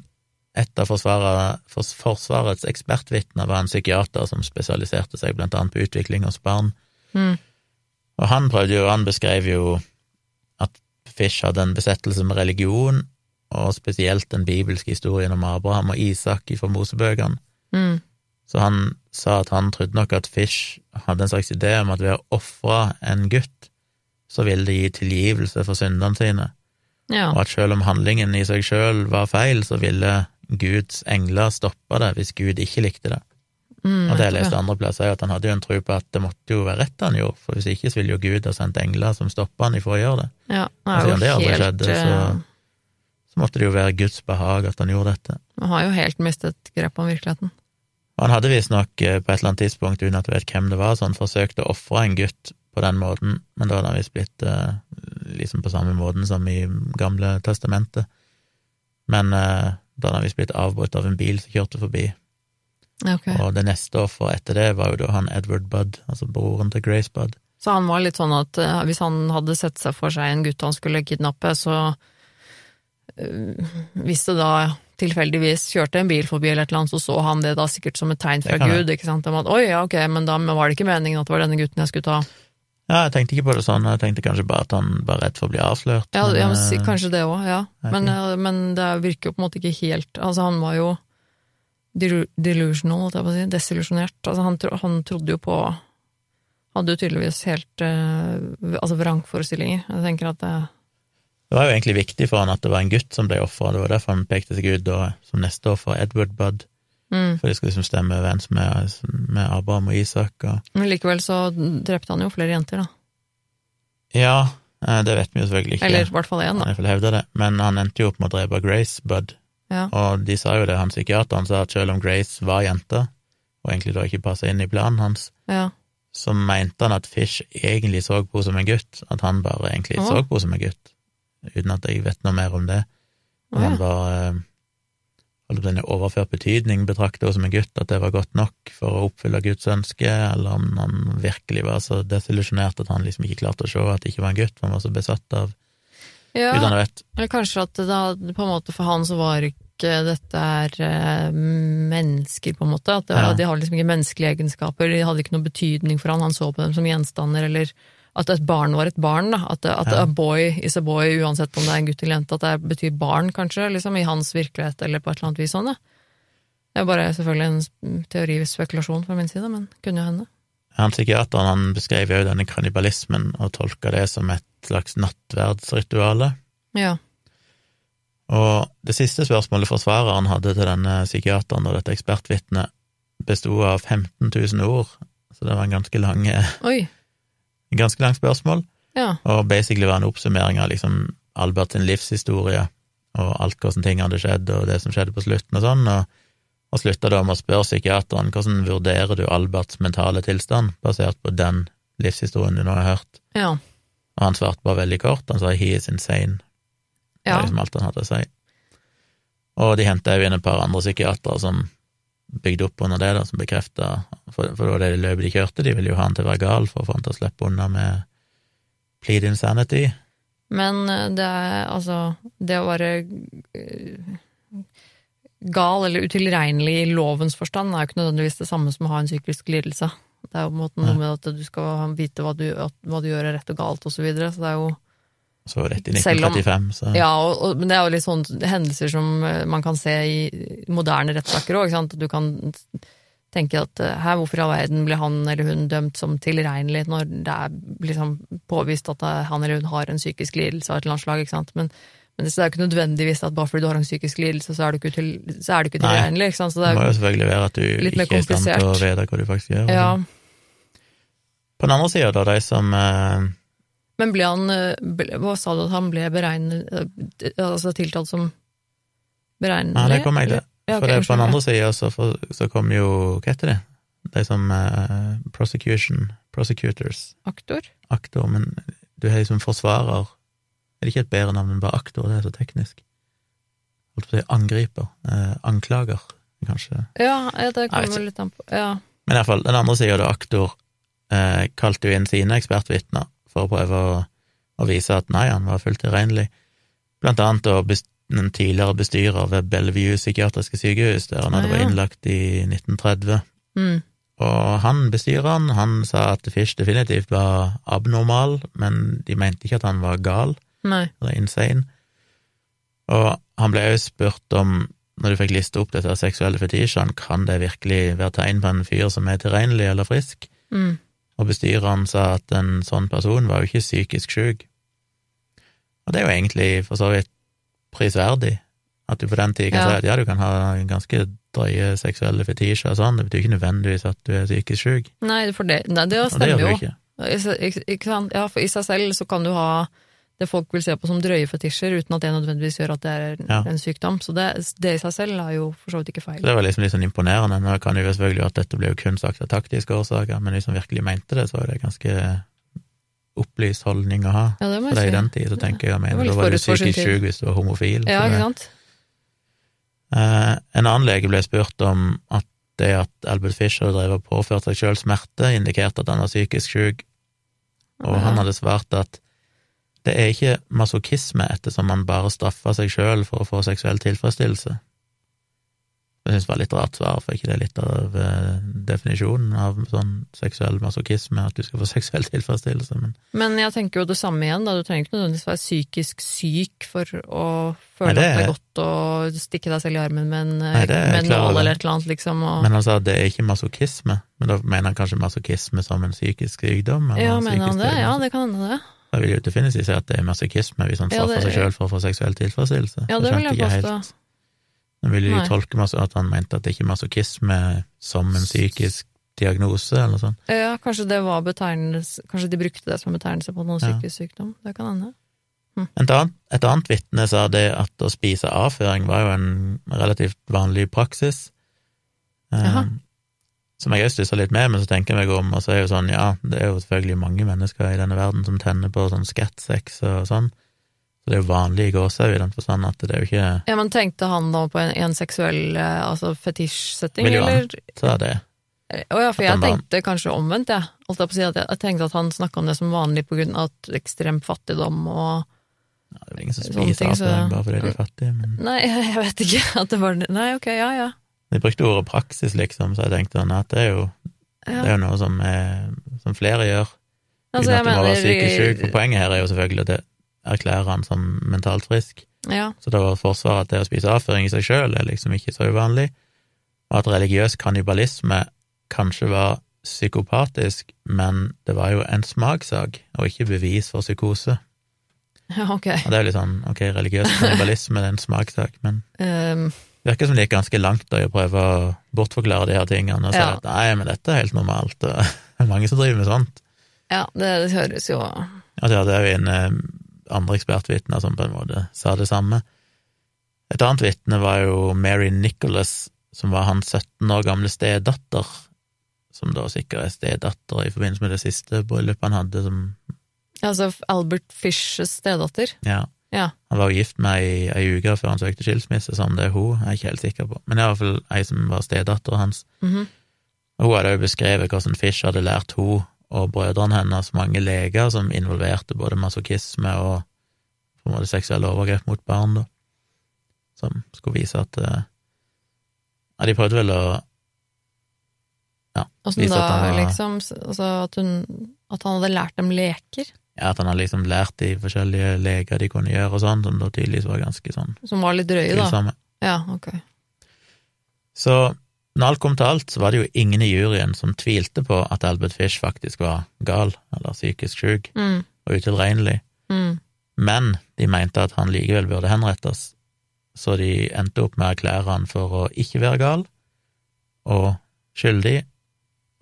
et av forsvaret, Forsvarets ekspertvitner var en psykiater som spesialiserte seg blant annet på utvikling hos barn. Mm. Og han prøvde jo, han beskrev jo Fish hadde en besettelse med religion, og spesielt den bibelske historien om Abraham og Isak fra Mosebøkene. Mm. Så han sa at han trodde nok at Fish hadde en slags idé om at ved å ofre en gutt, så ville det gi tilgivelse for syndene sine, ja. og at selv om handlingen i seg selv var feil, så ville Guds engler stoppe det hvis Gud ikke likte det. Mm, det jeg leste andre plasser, er at han hadde jo en tro på at det måtte jo være rett han gjorde, for hvis ikke så ville jo Gud ha sendt engler som stoppa han ifra å gjøre det. ja. Det det er jo aldri helt skjedde, så- eh, Så måtte det jo være Guds behag at han gjorde dette. Han har jo helt mistet grep om virkeligheten. Han hadde visstnok eh, på et eller annet tidspunkt, uten at du vet hvem det var, så han forsøkte å ofre en gutt på den måten, men da hadde han visst blitt eh, liksom på samme måten som i Gamle testamentet. Men da hadde han visst blitt avbrutt av en bil som kjørte forbi. Ja, ok. Og det neste offeret etter det var jo da han Edward Budd, altså broren til Grace Budd. Så han var litt sånn at uh, hvis han hadde sett seg for seg en gutt han skulle kidnappe, så uh, Hvis det da tilfeldigvis kjørte en bil forbi eller et eller annet, så så han det da sikkert som et tegn fra Gud, ikke sant, om at oi, ja, ok, men da var det ikke meningen at det var denne gutten jeg skulle ta. Ja, jeg tenkte ikke på det sånn, jeg tenkte kanskje bare at han var redd for å bli avslørt. Ja, men, ja men, eh, kanskje det òg, ja. Men, men det virker jo på en måte ikke helt Altså, han var jo delusional, holdt jeg på å si, desillusjonert. Altså, han, tro, han trodde jo på Hadde jo tydeligvis helt eh, altså vrangforestillinger. Jeg tenker at det Det var jo egentlig viktig for han at det var en gutt som ble ofra, det var derfor han pekte seg ut da som neste offer, Edward Budd, mm. for de skulle liksom stemme overens med, med Abraham og Isak. Og, Men likevel så drepte han jo flere jenter, da. ja, eh, det vet vi jo selvfølgelig ikke, Eller i hvert fall én, da. det, men han endte jo opp med å drepe Grace Budd, Ja. og de sa jo det, han psykiateren sa at selv om Grace var jente, og egentlig da ikke passa inn i planen hans, ja. så mente han at Fish egentlig så på henne som en gutt, at han bare egentlig oh. så på henne som en gutt, uten at jeg vet noe mer om det. Og han ja. var å si, i overført betydning betrakta henne som en gutt, at det var godt nok for å oppfylle Guds ønske, eller om han virkelig var så desillusjonert at han liksom ikke klarte å se at det ikke var en gutt, for han var så besatt av ja. gudene vet. Eller kanskje at da, på en måte for han så var ikke dette er eh, mennesker, på en måte. At det, var- Ja. De har liksom ikke menneskelige egenskaper, de hadde ikke noen betydning for han, han så på dem som gjenstander, eller at et barn var et barn, da. At, at Ja. a boy is a boy, uansett om det er en gutt eller jente, at det betyr barn, kanskje, liksom, i hans virkelighet, eller på et eller annet vis sånn, da. Det er bare selvfølgelig en teori, spekulasjon fra min side, men kunne jo hende. Han psykiateren han beskrev jo denne kannibalismen og tolka det som et slags nattverdsrituale. Ja. Og det siste spørsmålet forsvareren hadde til denne psykiateren og dette ekspertvitnet, besto av 15 000 ord, så det var en ganske lang, Oi. en ganske lang spørsmål, Ja. og basically var en oppsummering av liksom Albert sin livshistorie, og alt hvordan ting hadde skjedd, og det som skjedde på slutten og sånn, og, og slutta da med å spørre psykiateren hvordan vurderer du Alberts mentale tilstand, basert på den livshistorien du nå har hørt, Ja. Og han svarte bare veldig kort, han sa he is insane. Det var liksom alt han hadde å si. Og de henta jo inn et par andre psykiatere som bygde opp under det, da, som bekrefta For, for det var det løpet de kjørte, de ville jo ha han til å være gal for å få han til å slippe unna med plead insanity. Men eh, det er altså Det å være eh, gal eller utilregnelig i lovens forstand er jo ikke nødvendigvis det samme som å ha en psykisk lidelse. Det er jo på en måte noe med at du skal vite hva du, hva du gjør er rett og galt, og så videre. Så det er jo Så rett i Selv om- 1935, så Ja, og, og, men det er jo litt sånne hendelser som eh, man kan se i moderne rettssaker òg. At du kan tenke at eh, her, hvorfor i all verden ble han eller hun dømt som tilregnelig når det er liksom påvist at eh, han eller hun har en psykisk lidelse av et eller annet slag, ikke sant. Men, men det er jo ikke nødvendigvis at bare fordi du har en psykisk lidelse, så er du ikke, til, så er du ikke tilregnelig, ikke sant. Så det det må er, jo selvfølgelig være at du ikke er i stand til å vite hva du faktisk gjør. ja. På den andre sida, da, de som eh, Men ble han eh, ble, Hva sa du at han ble beregnet eh, Altså tiltalt som beregnelig? Nei, det kom jeg til. Ja, okay, For på den andre sida så, så kom jo Hva heter det? De som eh, prosecution, prosecutors, Aktor? aktor, men du har liksom forsvarer Er det ikke et bedre navn enn bare aktor? Det er så teknisk. Holdt på å si angriper. Eh, anklager, kanskje. Ja, det kommer litt an på Ja. Men iallfall, den andre sida, da, aktor, eh, kalte jo inn sine ekspertvitner for å prøve å, å vise at nei, han var fullt tilregnelig. Blant annet da en tidligere bestyrer ved Bellevue psykiatriske sykehus, der han hadde vært innlagt i 1930. Mm. Og han, bestyreren, han sa at Fish definitivt var abnormal, men de mente ikke at han var gal Nei. eller insane. Og han ble også spurt om, når du fikk liste opp dette seksuelle fetisjene, kan det virkelig være tegn på en fyr som er tilregnelig eller frisk? Mm. Og bestyreren sa at en sånn person var jo ikke psykisk syk. Og det er jo egentlig for så vidt prisverdig, at du på den tida kan Ja. si at ja, du kan ha ganske drøye seksuelle fetisjer og sånn, det betyr ikke nødvendigvis at du er psykisk syk. Nei, for det, nei, det stemmer jo. ikke. Ja, for i seg selv så kan du ha det folk vil se på som drøye fetisjer, uten at det nødvendigvis gjør at det er en, Ja. en sykdom. Så det, det i seg selv er jo for så vidt ikke feil. Så det var liksom litt sånn imponerende. Nå kan det jo selvfølgelig at dette ble jo kun sagt av taktiske årsaker, men hvis han virkelig mente det, så var det ganske opplyst holdning å ha. Ja, det må For det jeg i den tid så tenker jeg, jeg mener, var da var du psykisk syk hvis du var homofil. Ja, ikke sant? Eh, en annen lege ble spurt om at det at Albert Fischer drev og påførte seg selv smerte, indikerte at han var psykisk syk, og Ja. han hadde svart at det er ikke masochisme ettersom man bare straffer seg selv for å få seksuell tilfredsstillelse. Jeg synes det var litt rart svar, for ikke det er litt av eh, definisjonen av sånn seksuell masochisme, at du skal få seksuell tilfredsstillelse, men Men jeg tenker jo det samme igjen, da. Du trenger ikke nødvendigvis være psykisk syk for å føle Nei, det at det er- godt å stikke deg selv i armen med en, Nei, det med nål eller et eller annet, liksom. Og, Men han sa at det er ikke masochisme, men da mener han kanskje masochisme som en psykisk sykdom? eller ja, mener han det? Ja, det kan hende det. Jeg vil jo definitivt si at det er masochisme hvis han Ja, straffer det- seg selv for å få seksuell tilfredsstillelse. Ja, det vil jeg påstå. Nå ville de Nei. tolke sånn at han mente at det ikke er masochisme som en psykisk diagnose, eller sånn. Ja, kanskje det var betegnelse Kanskje de brukte det som betegnelse på noen Ja. psykisk sykdom. Det kan hende. Et annet, et annet vitne sa det at å spise avføring var jo en relativt vanlig praksis. Jaha. Som jeg òg stussa litt med, men så tenker jeg meg om, og så er jo sånn, ja, det er jo selvfølgelig mange mennesker i denne verden som tenner på sånn skattsex og sånn. Så det er jo vanlig i gåsehud i den forstand at det er jo ikke Ja, men tenkte han da på en, en seksuell eh, altså fetisjsetting, Vil jo eller? så det. Å ja, for jeg tenkte kanskje omvendt, jeg. Holdt jeg på å si at jeg, tenkte at han snakka om det som vanlig på grunn av ekstrem fattigdom og Ja, det er vel ingen som spiser ting, så- bare fordi de er fattige, men Nei, jeg vet ikke at det var. Nei, ok, ja ja. De brukte ordet praksis, liksom, så jeg tenkte sånn at det er jo, det er jo noe som, er, som flere gjør. Altså, uten at du må være psykisk syk. For poenget her er jo selvfølgelig at det erklærer han som mentalt frisk. Ja, Så da var forsvaret at det å spise avføring i seg sjøl er liksom ikke så uvanlig, og at religiøs kannibalisme kanskje var psykopatisk, men det var jo en smakssak, og ikke bevis for psykose. ja ok. Og det er jo litt sånn, ok, religiøs kannibalisme er en smakssak, men Um, virker som de gikk ganske langt da i å prøve å bortforklare de her tingene, og si Ja. at nei, men dette er helt normalt, og det er mange som driver med sånt. ja, det, det høres jo Ja, det hadde jo en eh, andre ekspertvitner som på en måte sa det samme. Et annet vitne var jo Mary Nicholas, som var hans 17 år gamle stedatter, som da sikkert er stedatter i forbindelse med det siste bryllupet han hadde, som Altså Albert Fischs stedatter. Ja. Ja. Han var jo gift med ei, ei uke før han søkte skilsmisse, så om det er hun, er jeg ikke helt sikker på. Men det er iallfall ei som var stedattera hans. Mhm. Og hun hadde jo beskrevet hvordan Fish hadde lært hun og brødrene hennes mange leker som involverte både masochisme og på en måte seksuelle overgrep mot barn, da. Som skulle vise at eh, Ja, de prøvde vel å Åssen da, at han var- liksom? Altså at hun At han hadde lært dem leker? Ja, at han hadde liksom lært de forskjellige leker de kunne gjøre og sånn, som da tydeligvis var ganske sånn Som var litt drøye, da? Ja, ok. Så når alt kom til alt, så var det jo ingen i juryen som tvilte på at Albert Fish faktisk var gal, eller psykisk syk Mm, og utilregnelig, mm, men de mente at han likevel burde henrettes, så de endte opp med å erklære han for å ikke være gal og skyldig,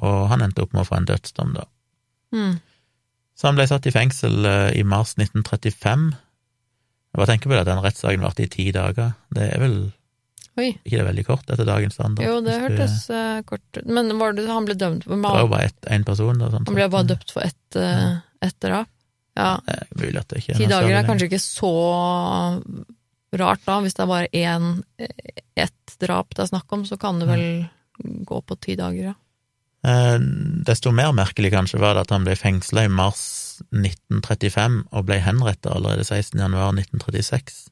og han endte opp med å få en dødsdom, da. mm. Så han ble satt i fengsel eh, i mars 1935. Jeg bare tenker på det at den rettssaken varte i ti dager. Det er vel Oi. ikke det veldig kort etter dagens standard? Jo, det hørtes du- eh, kort ut. Men var det, han ble dømt for Det var jo Han bare én person, da. Sånn, ble bare døpt for ett ja. et drap? Ja. Det er mulig at det ikke er Ti dager er kanskje ikke så rart da, hvis det er bare én ett drap det er snakk om, så kan det vel gå på ti dager, ja. Eh, Desto mer merkelig kanskje var det at han ble fengsla i mars 1935 og ble henrettet allerede 16. januar 1936.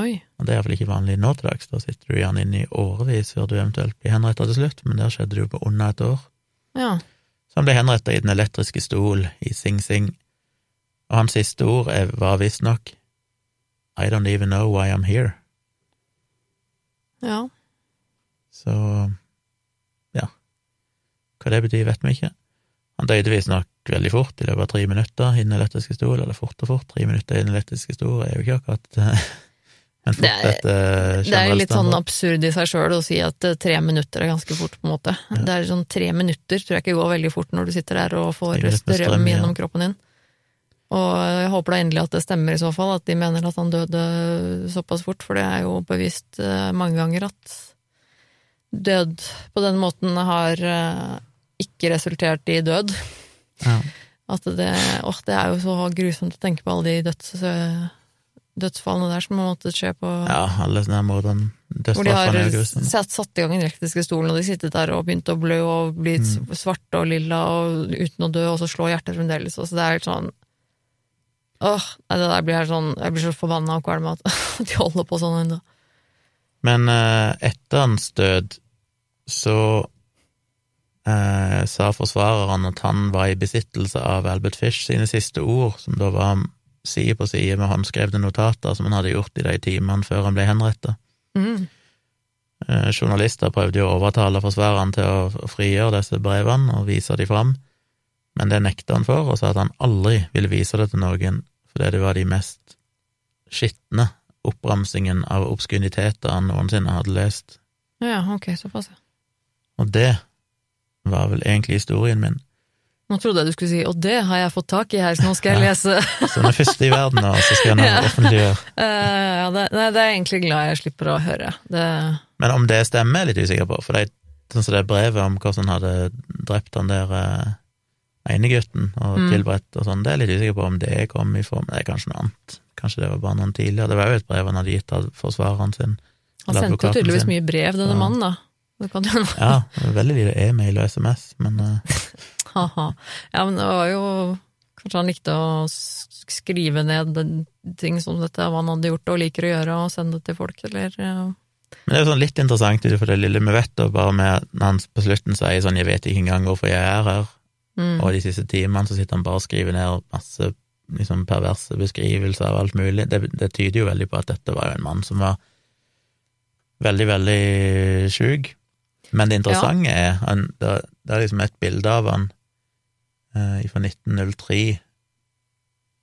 Oi. Og Det er vel ikke vanlig nå til dags. Da sitter du gjerne inne i årevis før du eventuelt blir henrettet til slutt, men der skjedde det jo på under et år. Ja. Så han ble henrettet i Den elektriske stol i Sing Sing, og hans siste ord er- var visstnok I don't even know why I'm here. Ja. Så hva det betyr, vet vi ikke. Han døde visstnok veldig fort, i løpet av tre minutter, i den elektriske stol, eller fort og fort. Tre minutter i den elektriske stol er jo ikke akkurat eh, en fort Det er- Det er generell litt sånn absurd i seg sjøl å si at eh, tre minutter er ganske fort, på en måte. Det er sånn tre minutter tror jeg ikke går veldig fort når du sitter der og får strøm gjennom ja. kroppen din. Og jeg håper da endelig at det stemmer i så fall, at de mener at han døde såpass fort, for det er jo bevist eh, mange ganger at død på den måten har eh, ikke resultert i død. Ja. At det, åh, det er jo så grusomt å tenke på alle de døds, eh, dødsfallene der som måtte skje på ja, alle sånne måter hvor de har satt, satt i gang den elektriske stolen, og de sittet der og begynt å blø og bli Mm. svarte og lilla og uten å dø, og så slår hjertet fremdeles. Og så det er helt sånn Åh, nei, det der blir jeg sånn Jeg blir så forbanna og kvalm at de holder på sånn ennå. Men eh, etter hans død så eh, sa forsvareren at han var i besittelse av Albert Fish sine siste ord, som da var side på side med håndskrevne notater som han hadde gjort i de timene før han ble henrettet. Mm. Eh, Journalister prøvde jo å overtale forsvareren til å å frigjøre disse brevene og vise dem fram, men det nekta han for, og sa at han aldri ville vise det til noen, fordi det var de mest skitne oppramsingen av obskuniteter han noensinne hadde lest. Ja, ok, såpass, ja. Og det var vel egentlig historien min. Nå trodde jeg du skulle si 'og det har jeg fått tak i her, så nå skal jeg lese'. Så den er første i verden nå, så skal jeg nå Ja. offentliggjøre. Uh, ja, det, nei, det er jeg egentlig glad jeg slipper å høre. Det, Men om det stemmer, er jeg litt usikker på, for det, sånn som det brevet om hvordan han hadde drept han der uh, ene gutten og Mm. tilberedt og sånn, det er jeg litt usikker på om det kom i form det er kanskje noe annet. Kanskje det var bare noen tidligere. Det var jo et brev han hadde gitt av forsvareren sin. han sendte jo tydeligvis sin. mye brev, denne Ja. mannen, da. Det kan jo Ja, veldig lite e-mail og SMS, men eh, Haha. Ja, men det var jo Kanskje han likte å skrive ned ting som dette, hva han hadde gjort og liker å gjøre, og sende det til folk, eller ja. Men det er jo sånn litt interessant ut det lille vi vet, og bare med når han på slutten sier sånn 'jeg vet ikke engang hvorfor jeg er her', Mm. og de siste timene så sitter han bare og skriver ned masse liksom perverse beskrivelser av alt mulig. Det, det tyder jo veldig på at dette var jo en mann som var veldig, veldig sjuk. Men det interessante er han, det, det er liksom et bilde av han eh, fra 1903.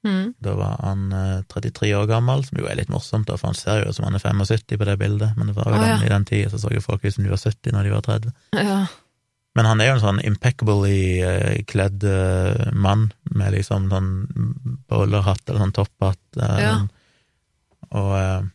Mm. Da var han eh, 33 år gammel, som jo er litt morsomt, da, for han ser jo ut som han er 75 på det bildet, men det var jo Å, ja. i den tida så så jo folk ut som de var 70 når de var 30. Ja. Men han er jo en sånn impeccably eh, kledd eh, mann, med liksom sånn bowlerhatt eller sånn topphatt, eh, Ja. og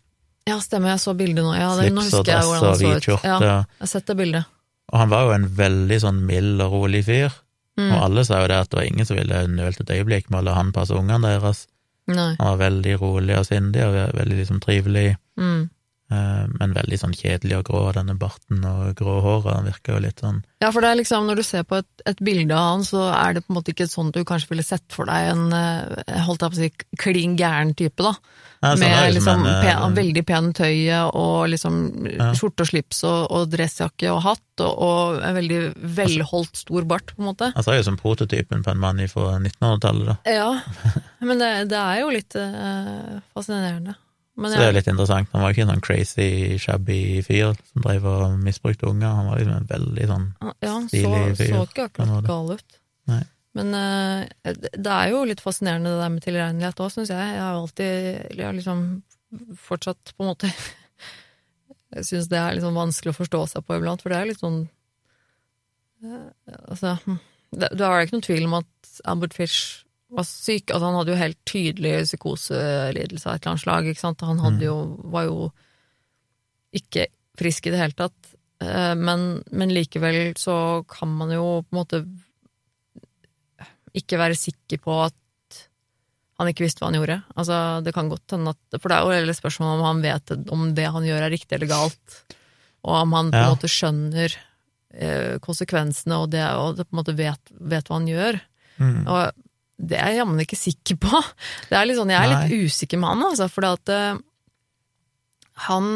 ja, stemmer, jeg så bildet nå. Ja, det, nå husker jeg hvordan han så ut. Ja, jeg har sett det bildet. Og han var jo en veldig sånn mild og rolig fyr, Mm. og alle sa jo det at det var ingen som ville nølt et øyeblikk med å la han passe ungene deres. Nei. Han var veldig rolig og sindig og veldig liksom trivelig, Mm. Eh, men veldig sånn kjedelig og grå, denne barten og grå håret. Han virker jo litt sånn Ja, for det er liksom, når du ser på et, et bilde av han, så er det på en måte ikke sånn du kanskje ville sett for deg en eh, holdt jeg på å si, klin gæren type, da. Ja, sånn Med liksom men, en, pen, eh, veldig pen tøye og liksom Ja. skjorte og slips og, og dressjakke og hatt, og, og en veldig velholdt stor bart, på en måte. Altså er jo som prototypen på en mann fra 1900-tallet, da. Ja, men det, det er jo litt eh, fascinerende. Men Så det er jo litt interessant. Han var jo ikke en sånn crazy, shabby fyr som drev og misbrukte unger. Han var liksom en veldig sånn ja, han så, stilig fyr, så ikke akkurat gal ut. Nei. Men uh, det er jo litt fascinerende det der med tilregnelighet òg, syns jeg. Jeg har alltid jeg har liksom fortsatt på en måte Jeg syns det er litt sånn vanskelig å forstå seg på iblant, for det er litt sånn uh, Altså, hm, det, det er ikke noen tvil om at Albert Fish var syk. Altså, han hadde jo helt tydelig psykoselidelse av et eller annet slag, ikke sant. Han hadde jo, var jo ikke frisk i det hele tatt. Eh, Men, men likevel så kan man jo på en måte ikke være sikker på at han ikke visste hva han gjorde. Altså, det kan godt hende at For det er jo hele spørsmålet om han vet om det han gjør er riktig eller galt, og om han på en Ja. måte skjønner eh, konsekvensene og, det, og på en måte vet, vet hva han gjør. mm. Og det er jeg jammen ikke sikker på. Det er litt sånn, Jeg er litt usikker med han, altså, fordi at uh, han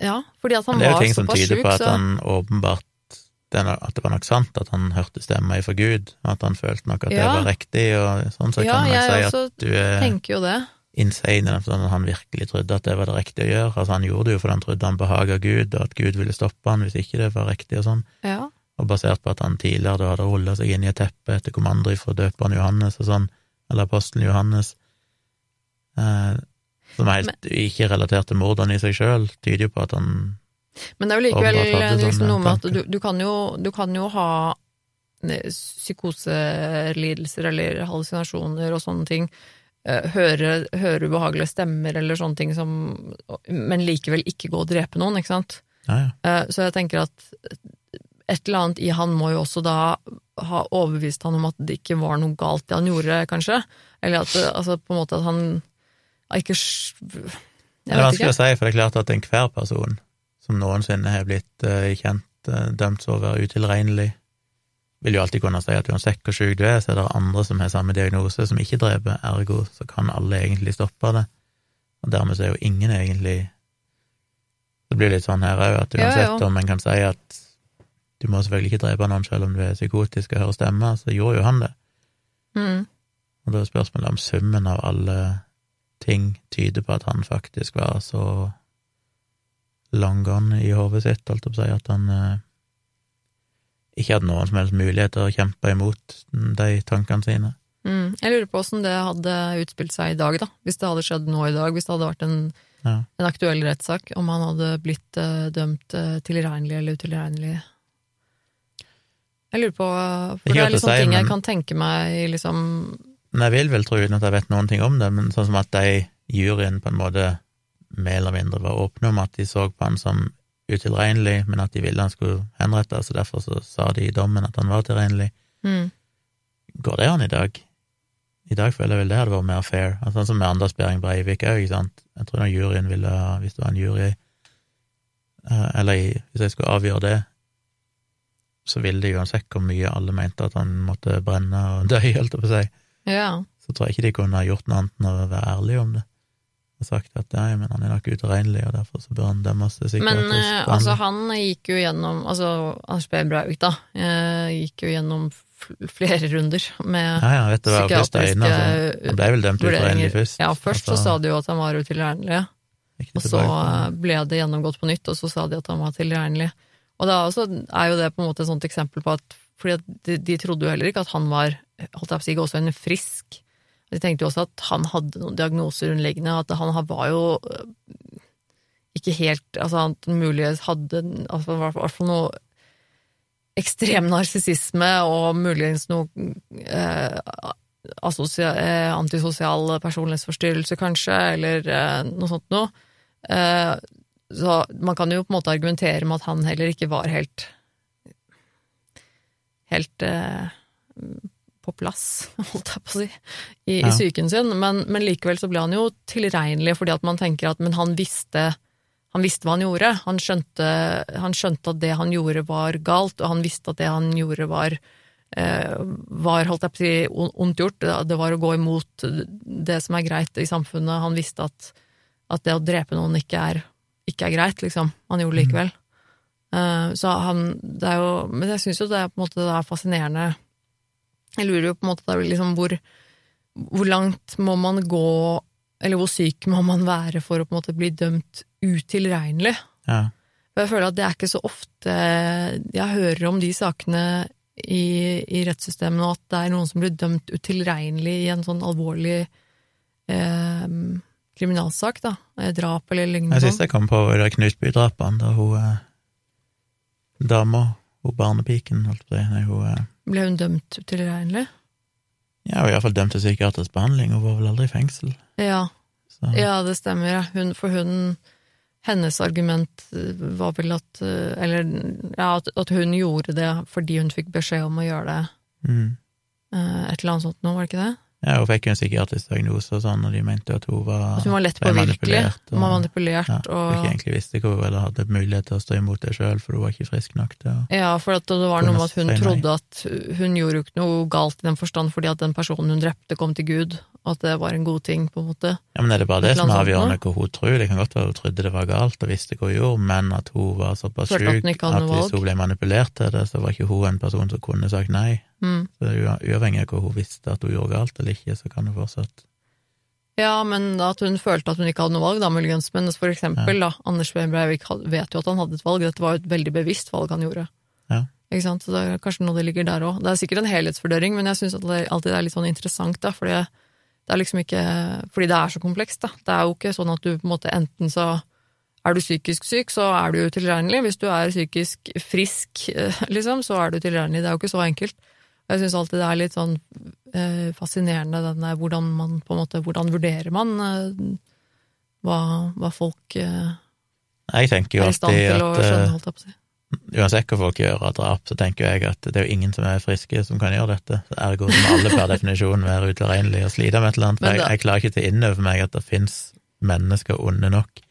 Ja, fordi at han Men det er jo ting som tyder sjuk, på at så han åpenbart At det var nok sant at han hørte stemma fra Gud, at han følte nok at det var riktig, og sånn så Ja, kan man si at du er jo det. insane i den at han virkelig trodde at det var det riktige å gjøre. Altså Han gjorde det jo fordi han trodde han behaga Gud, og at Gud ville stoppe han hvis ikke det var riktig og sånn. Ja. Og basert på at han tidligere da hadde rulla seg inn i et teppe etter kommando fra døperen Johannes og sånn, eller apostelen Johannes, eh, som helt ikke relatert til mordene i seg sjøl, tyder jo på at han Men det er jo likevel liksom noe med at du, du, kan jo, du kan jo ha eh, psykoselidelser eller hallusinasjoner og sånne ting. eh, Høre, høre ubehagelige stemmer eller sånne ting som Men likevel ikke gå og drepe noen, ikke sant? Ja, ja. Eh, Så jeg tenker at et eller annet i han må jo også da ha overbevist han om at det ikke var noe galt det han gjorde, kanskje. Eller at altså, på en måte at han ikke Det er vanskelig å si, for det er klart at enhver person som noensinne har blitt uh, kjent, uh, dømt for å være utilregnelig, vil jo alltid kunne si at uansett hvor sjuk du er, så er det andre som har samme diagnose, som ikke dreper, ergo så kan alle egentlig stoppe det. Og dermed så er jo ingen egentlig Det blir litt sånn her òg, at Ja, uansett ja. om en kan si at du må selvfølgelig ikke drepe noen selv om du er psykotisk og hører stemmer, så gjorde jo han det. Mm. Og da er spørsmålet om summen av alle ting tyder på at han faktisk var så long gone i hodet sitt, holdt jeg på å si, at han eh, ikke hadde noen som helst mulighet til å kjempe imot de tankene sine. Mm. Jeg lurer på åssen det hadde utspilt seg i dag, da. Hvis det hadde skjedd nå i dag, hvis det hadde vært en, Ja. en aktuell rettssak, om han hadde blitt eh, dømt eh, tilregnelig eller utilregnelig. Jeg lurer på For det er litt sånne si, ting jeg kan tenke meg liksom Men jeg vil vel tro, uten at jeg vet noen ting om det, men sånn som at de juryen på en måte mer eller mindre var åpne om at de så på han som utilregnelig, men at de ville han skulle henrettes, så derfor så sa de i dommen at han var tilregnelig. mm, Går det an i dag? I dag føler jeg vel det hadde vært mer fair. Altså, sånn som med Anders Behring Breivik òg, ikke sant. Jeg tror den juryen ville hvis det var en jury, eh, eller hvis jeg skulle avgjøre det, så ville det uansett hvor mye alle mente at han måtte brenne og dø, holdt jeg på å si, Ja. så tror jeg ikke de kunne ha gjort noe annet enn å være ærlige om det. Og sagt at nei, men han er nok utilregnelig, og derfor så bør han dømmes til Men eh, altså, han gikk jo gjennom Altså, Anders B. Breivik, da, eh, gikk jo gjennom flere runder med Ja, ja, vet du hva, først altså. psykiatriske Han ble vel dømt utilregnelig først. Ja, først så Altså, sa de jo at han var utilregnelig, og så ble det gjennomgått på nytt, og så sa de at han var tilregnelig. Og da også er jo det på en måte et sånt eksempel på at fordi at de, de trodde jo heller ikke at han var holdt jeg på å si, også en frisk. De tenkte jo også at han hadde noen diagnoser underliggende, at han var jo øh, ikke helt Altså han muligens hadde altså, hvert fall- noe ekstrem narsissisme og muligens noe eh, antisosial personlighetsforstyrrelse, kanskje, eller eh, noe sånt noe. Eh, så man kan jo på en måte argumentere med at han heller ikke var helt helt eh, på plass, holdt jeg på å si, i, Ja. i psyken sin, men, men likevel så ble han jo tilregnelig fordi at man tenker at men han visste, han visste hva han gjorde. Han skjønte, han skjønte at det han gjorde var galt, og han visste at det han gjorde var eh, var, holdt jeg på å si, on- ondt gjort. Det- Det var å gå imot det som er greit i samfunnet. Han visste at, at det å drepe noen ikke er, ikke er greit, liksom. Han gjorde det likevel. Uh, Så han, det er jo, men jeg syns jo det er på en måte er fascinerende. Jeg lurer jo på en måte da liksom hvor, hvor langt må man gå, eller hvor syk må man være for å på en måte bli dømt utilregnelig? Ja. For jeg føler at det er ikke så ofte jeg hører om de sakene i, i rettssystemet og at det er noen som blir dømt utilregnelig i en sånn alvorlig eh, kriminalsak, da. Eh, Drap eller lignende Jeg synes jeg kom på, det Knutby-drapene, da hun eh, dama, hun barnepiken, holdt på å si, hun eh, Ble hun dømt utilregnelig? Ja, hun er iallfall dømt til psykiatrisk behandling, hun var vel aldri i fengsel. Ja, ja det stemmer. Hun, for hun Hennes argument eh, var vel at eh, Eller ja, at, at hun gjorde det fordi hun fikk beskjed om å gjøre det. mm. Et eller annet sånt nå, var det ikke det? Ja, hun fikk jo en psykiatrisk diagnose og sånn, og de mente at hun var At hun var lett påvirkelig. og- Hun var manipulert, ja, hun ikke egentlig visste hvor, eller hadde mulighet til å stå imot det sjøl, for hun var ikke frisk nok til å Ja, for det var noe med at hun trodde at hun gjorde jo ikke noe galt i den forstand fordi at den personen hun drepte, kom til Gud, og at det var en god ting, på en måte. Ja, men er det bare det som er avgjørende hva hun tror? Det kan godt være hun trodde det var galt og visste hva hun gjorde, men at hun var såpass sjuk at hun at hvis hun ble manipulert til det, så var ikke hun en person som kunne sagt nei. Mm. Så det ua- uavhengig av hva hun visste at hun gjorde galt eller ikke, så kan hun fortsatt Ja, men at hun følte at hun ikke hadde noe valg, da, muligens. Men for eksempel, da, Anders Behn Breivik vet jo at han hadde et valg. Dette var jo et veldig bevisst valg han gjorde. Ja. Ikke sant? Så det er kanskje noe det ligger der òg. Det er sikkert en helhetsvurdering, men jeg syns det alltid er litt sånn interessant, da, fordi det er liksom ikke Fordi det er så komplekst, da. Det er jo ikke sånn at du på en måte enten så er du psykisk syk, så er du utilregnelig. Hvis du er psykisk frisk, eh, liksom, så er du utilregnelig. Det er jo ikke så enkelt. Jeg syns alltid det er litt sånn eh, fascinerende denne hvordan man på en måte Hvordan vurderer man eh, hva, hva folk eh, Jeg tenker jo er alltid at skjønne, si. uansett hva folk gjør av drap, så tenker jeg at det er jo ingen som er friske som kan gjøre dette. Så Ergo må alle per definisjon være utilregnelige og slite med et eller annet. Jeg, jeg klarer ikke til å innøve meg at det fins mennesker onde nok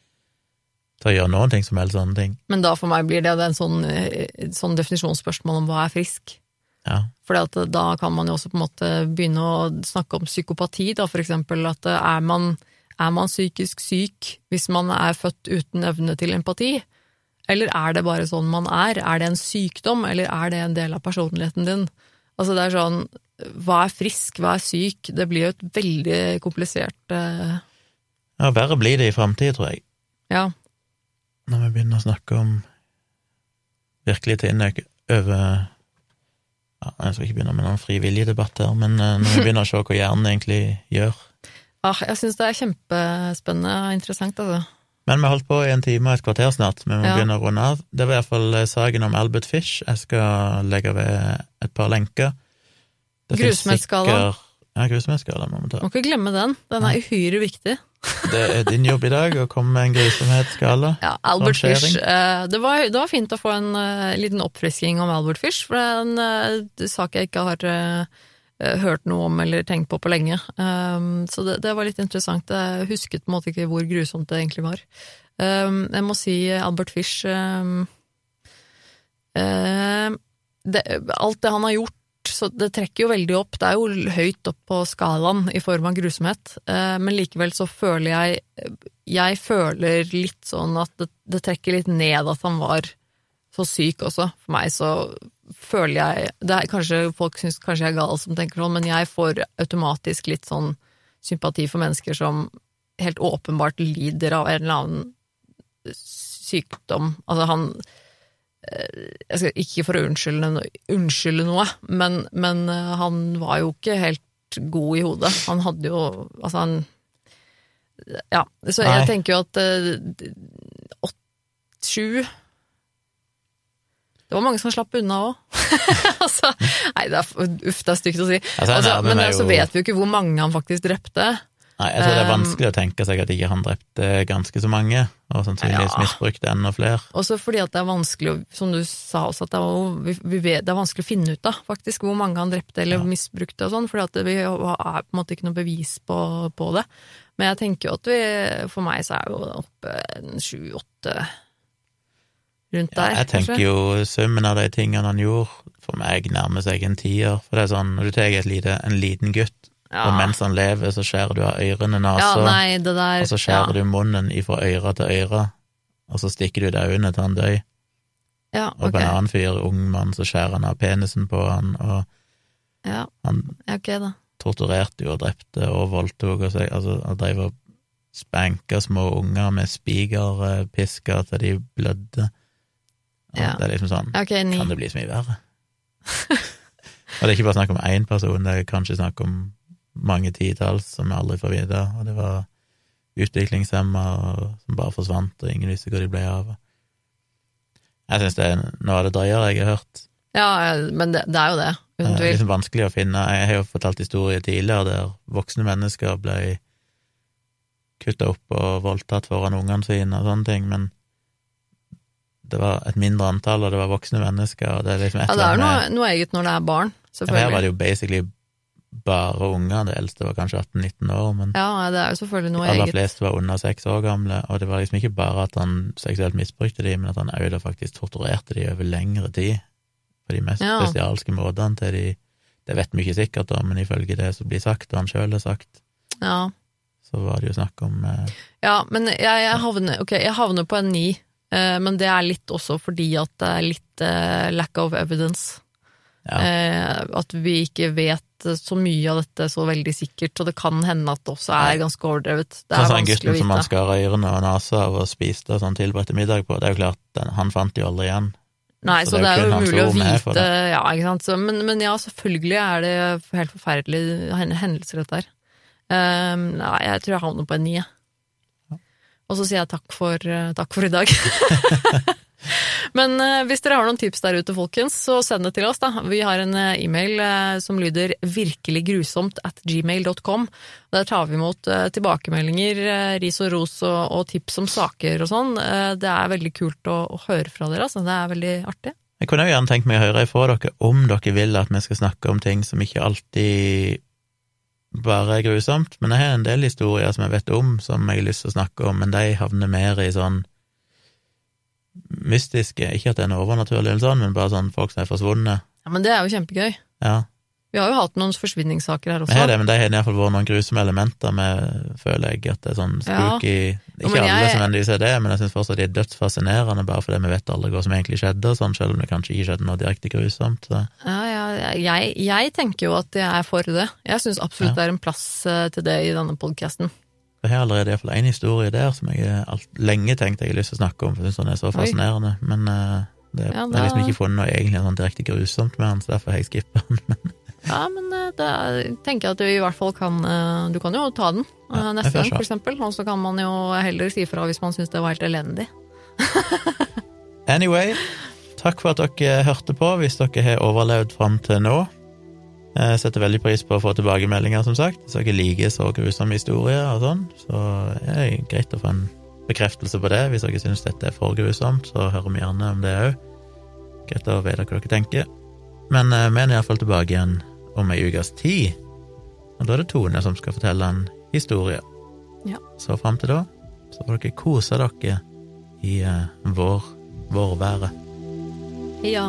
til å gjøre noen ting som helst sånne ting. Men da for meg blir det en sånn, eh, sånn definisjonsspørsmål om hva er frisk. Ja. For da kan man jo også på en måte begynne å snakke om psykopati, da, for eksempel. At eh, er man, er man psykisk syk hvis man er født uten evne til empati? Eller er det bare sånn man er? Er det en sykdom, eller er det en del av personligheten din? Altså det er sånn, hva er frisk, hva er syk? Det blir jo et veldig komplisert uh... ja verre blir det i framtida, tror jeg. Ja. når vi begynner å snakke om virkelig ting over ja, Jeg skal ikke begynne med noen frivillig debatt her, men eh, når vi begynner å se hva hjernen egentlig gjør Ah, jeg syns det er kjempespennende og interessant, altså. Men vi holdt på i en time og et kvarter snart, vi må Ja. begynne å runde av. Det var iallfall saken om Albert Fish. Jeg skal legge ved et par lenker. Det Ja, grusomhetsskalaen må vi ta. Må ikke glemme den. Den er uhyre viktig. Det er din jobb i dag å komme med en grusomhetsskala. Ja, Albert Fish. Eh, det, var, det var fint å få en eh, liten oppfrisking om Albert Fish, for det er en eh, sak jeg ikke har hørt noe om eller tenkt på på lenge. Um, så det, det var litt interessant. Jeg husket på en måte ikke hvor grusomt det egentlig var. Um, jeg må si Albert Fish um, det, Alt det han har gjort, så det trekker jo veldig opp. Det er jo høyt opp på skalaen i form av grusomhet, eh, men likevel så føler jeg Jeg føler litt sånn at det, det trekker litt ned at han var så syk også. For meg så føler jeg det er kanskje Folk syns kanskje jeg er gal som tenker sånn, men jeg får automatisk litt sånn sympati for mennesker som helt åpenbart lider av en eller annen sykdom. Altså, han Jeg skal ikke for å unnskylde, no- unnskylde noe, men, men eh, han var jo ikke helt god i hodet. Han hadde jo Altså, han Ja, så Nei. jeg tenker jo at eh, åtte, sju det var mange som slapp unna òg. altså, nei, det er, uff, det er stygt å si. Altså, Altså, men så jo- vet vi jo ikke hvor mange han faktisk drepte. Nei, jeg tror det er Um, vanskelig å tenke seg at ikke han drepte ganske så mange, og sannsynligvis Ja. misbrukte enda flere. Også fordi at det er vanskelig, som du sa også, at det er, vi, det er vanskelig å finne ut av faktisk hvor mange han drepte eller Ja. misbrukte og sånn, fordi at vi har på en måte ikke noe bevis på, på det. Men jeg tenker jo at vi, for meg så er jo oppe sju-åtte rundt Ja, der, jeg tenker kanskje. jo summen av de tingene han gjorde, for meg nærmer seg en tier. For det er sånn, når du tar en liten gutt, Ja. og mens han lever, så skjærer du av ørene, nesa, ja, der og så skjærer ja. du munnen ifra øre til øre, og så stikker du ut øynene til han dør. Ja, Og på en annen fyr, ung mann, så skjærer han av penisen på han, og Ja, han ja, ok da. torturerte jo og drepte og voldtok og seg, altså, han drev og spanka små unger med spigerpisker til de blødde. Ja. Det er liksom sånn, okay, kan det bli så mye verre? og det er ikke bare snakk om én person, det er kanskje snakk om mange titalls som vi aldri får vite, og det var utviklingshemma som bare forsvant, og ingen visste hvor de ble av. Jeg syns det er noe av det drøyere jeg har hørt. Ja, men det, det er jo det, Det er liksom vanskelig å finne Jeg har jo fortalt historier tidligere der voksne mennesker ble kutta opp og voldtatt foran ungene sine og sånne ting, men det var et mindre antall, og det var voksne mennesker, og det er liksom et Ja, det er noe, noe eget når det er barn, selvfølgelig. Her var det jo basically bare unger, det eldste var kanskje 18-19 år, men Ja, det er jo selvfølgelig de noe aller eget. fleste var under seks år gamle, og det var liksom ikke bare at han seksuelt misbrukte de, men at han òg faktisk torturerte de over lengre tid, på de mest Ja. spesialske måtene til de Det vet vi ikke sikkert, da, men ifølge det som blir sagt, og han sjøl har sagt, Ja. så var det jo snakk om eh, Ja, men jeg, jeg, havner, ok, jeg havner på en ni, eh, men det er litt også fordi at det er litt eh, lack of evidence. Ja. Eh, at vi ikke vet så mye av dette så veldig sikkert, og det kan hende at det også er ganske overdrevet. Det Sånn er vanskelig gutten å som han vite. skar ørene og nesa av og spiste sånn tilberedte middag på, det er jo klart, den, han fant de aldri igjen. Nei, så så det det er jo umulig å vite, ja, ikke sant. Så, men, men ja, selvfølgelig er det helt forferdelige hendelser, dette her. Um, nei, jeg tror jeg havner på en ni, jeg. Og så sier jeg takk for, eh, takk for i dag. Men uh, hvis dere har noen tips der ute, folkens, så send det til oss. da. Vi har en uh, e-mail uh, som lyder virkeliggrusomt at gmail.com. Der tar vi imot tilbakemeldinger, ris og ros og, og tips om saker og sånn. Det er veldig kult å, å høre fra dere, altså. Det er veldig artig. Jeg kunne jo gjerne tenkt meg å høre ifra dere om dere vil at vi skal snakke om ting som ikke alltid bare er grusomt, men jeg har en del historier som jeg vet om, som jeg har lyst til å snakke om, men de havner mer i sånn mystiske, ikke at det er noe overnaturlig eller sånn, men bare sånn folk som er forsvunnet. Ja, Men det er jo kjempegøy. Ja, Vi har jo hatt noen forsvinningssaker her også. Men, det, men de har fall vært noen grusomme elementer med, føler jeg, at det er sånn spooky ja. Ikke men alle jeg- som endelig er det, men jeg syns fortsatt de er dødsfascinerende, bare fordi vi vet aldri hva som egentlig skjedde, sånn, selv om det kanskje ikke skjedde noe direkte grusomt. Så. Ja, ja, jeg, jeg tenker jo at jeg er for det. Jeg syns absolutt Ja. det er en plass eh, til det i denne podkasten. Jeg har allerede iallfall én historie der som jeg alt, lenge tenkte jeg har lyst til å snakke om, for jeg syns den er så Oi. fascinerende. Men uh, det, Ja, jeg har liksom ikke funnet noe egentlig sånn direkte grusomt med den, så derfor har jeg skippa den. Ja, men da er, tenker jeg at du i hvert fall kan eh, Du kan jo ta den eh, Ja, neste gang, for eksempel. Og så kan man jo heller si fra hvis man syns det var helt elendig. Anyway, takk for at dere hørte på, hvis dere har overlevd fram til nå. Jeg setter veldig pris på å få tilbakemeldinger, som sagt. Hvis dere liker så grusomme historier og sånn, så er det greit å få en bekreftelse på det. Hvis dere syns dette er for grusomt, så hører vi gjerne om det òg. Greit å vite hva dere tenker. Men eh, vi er iallfall tilbake igjen om ei ukes tid. Og da er det Tone som skal fortelle en historie. Ja. Så fram til da så får dere kose dere i eh, vår, vårværet. Ja.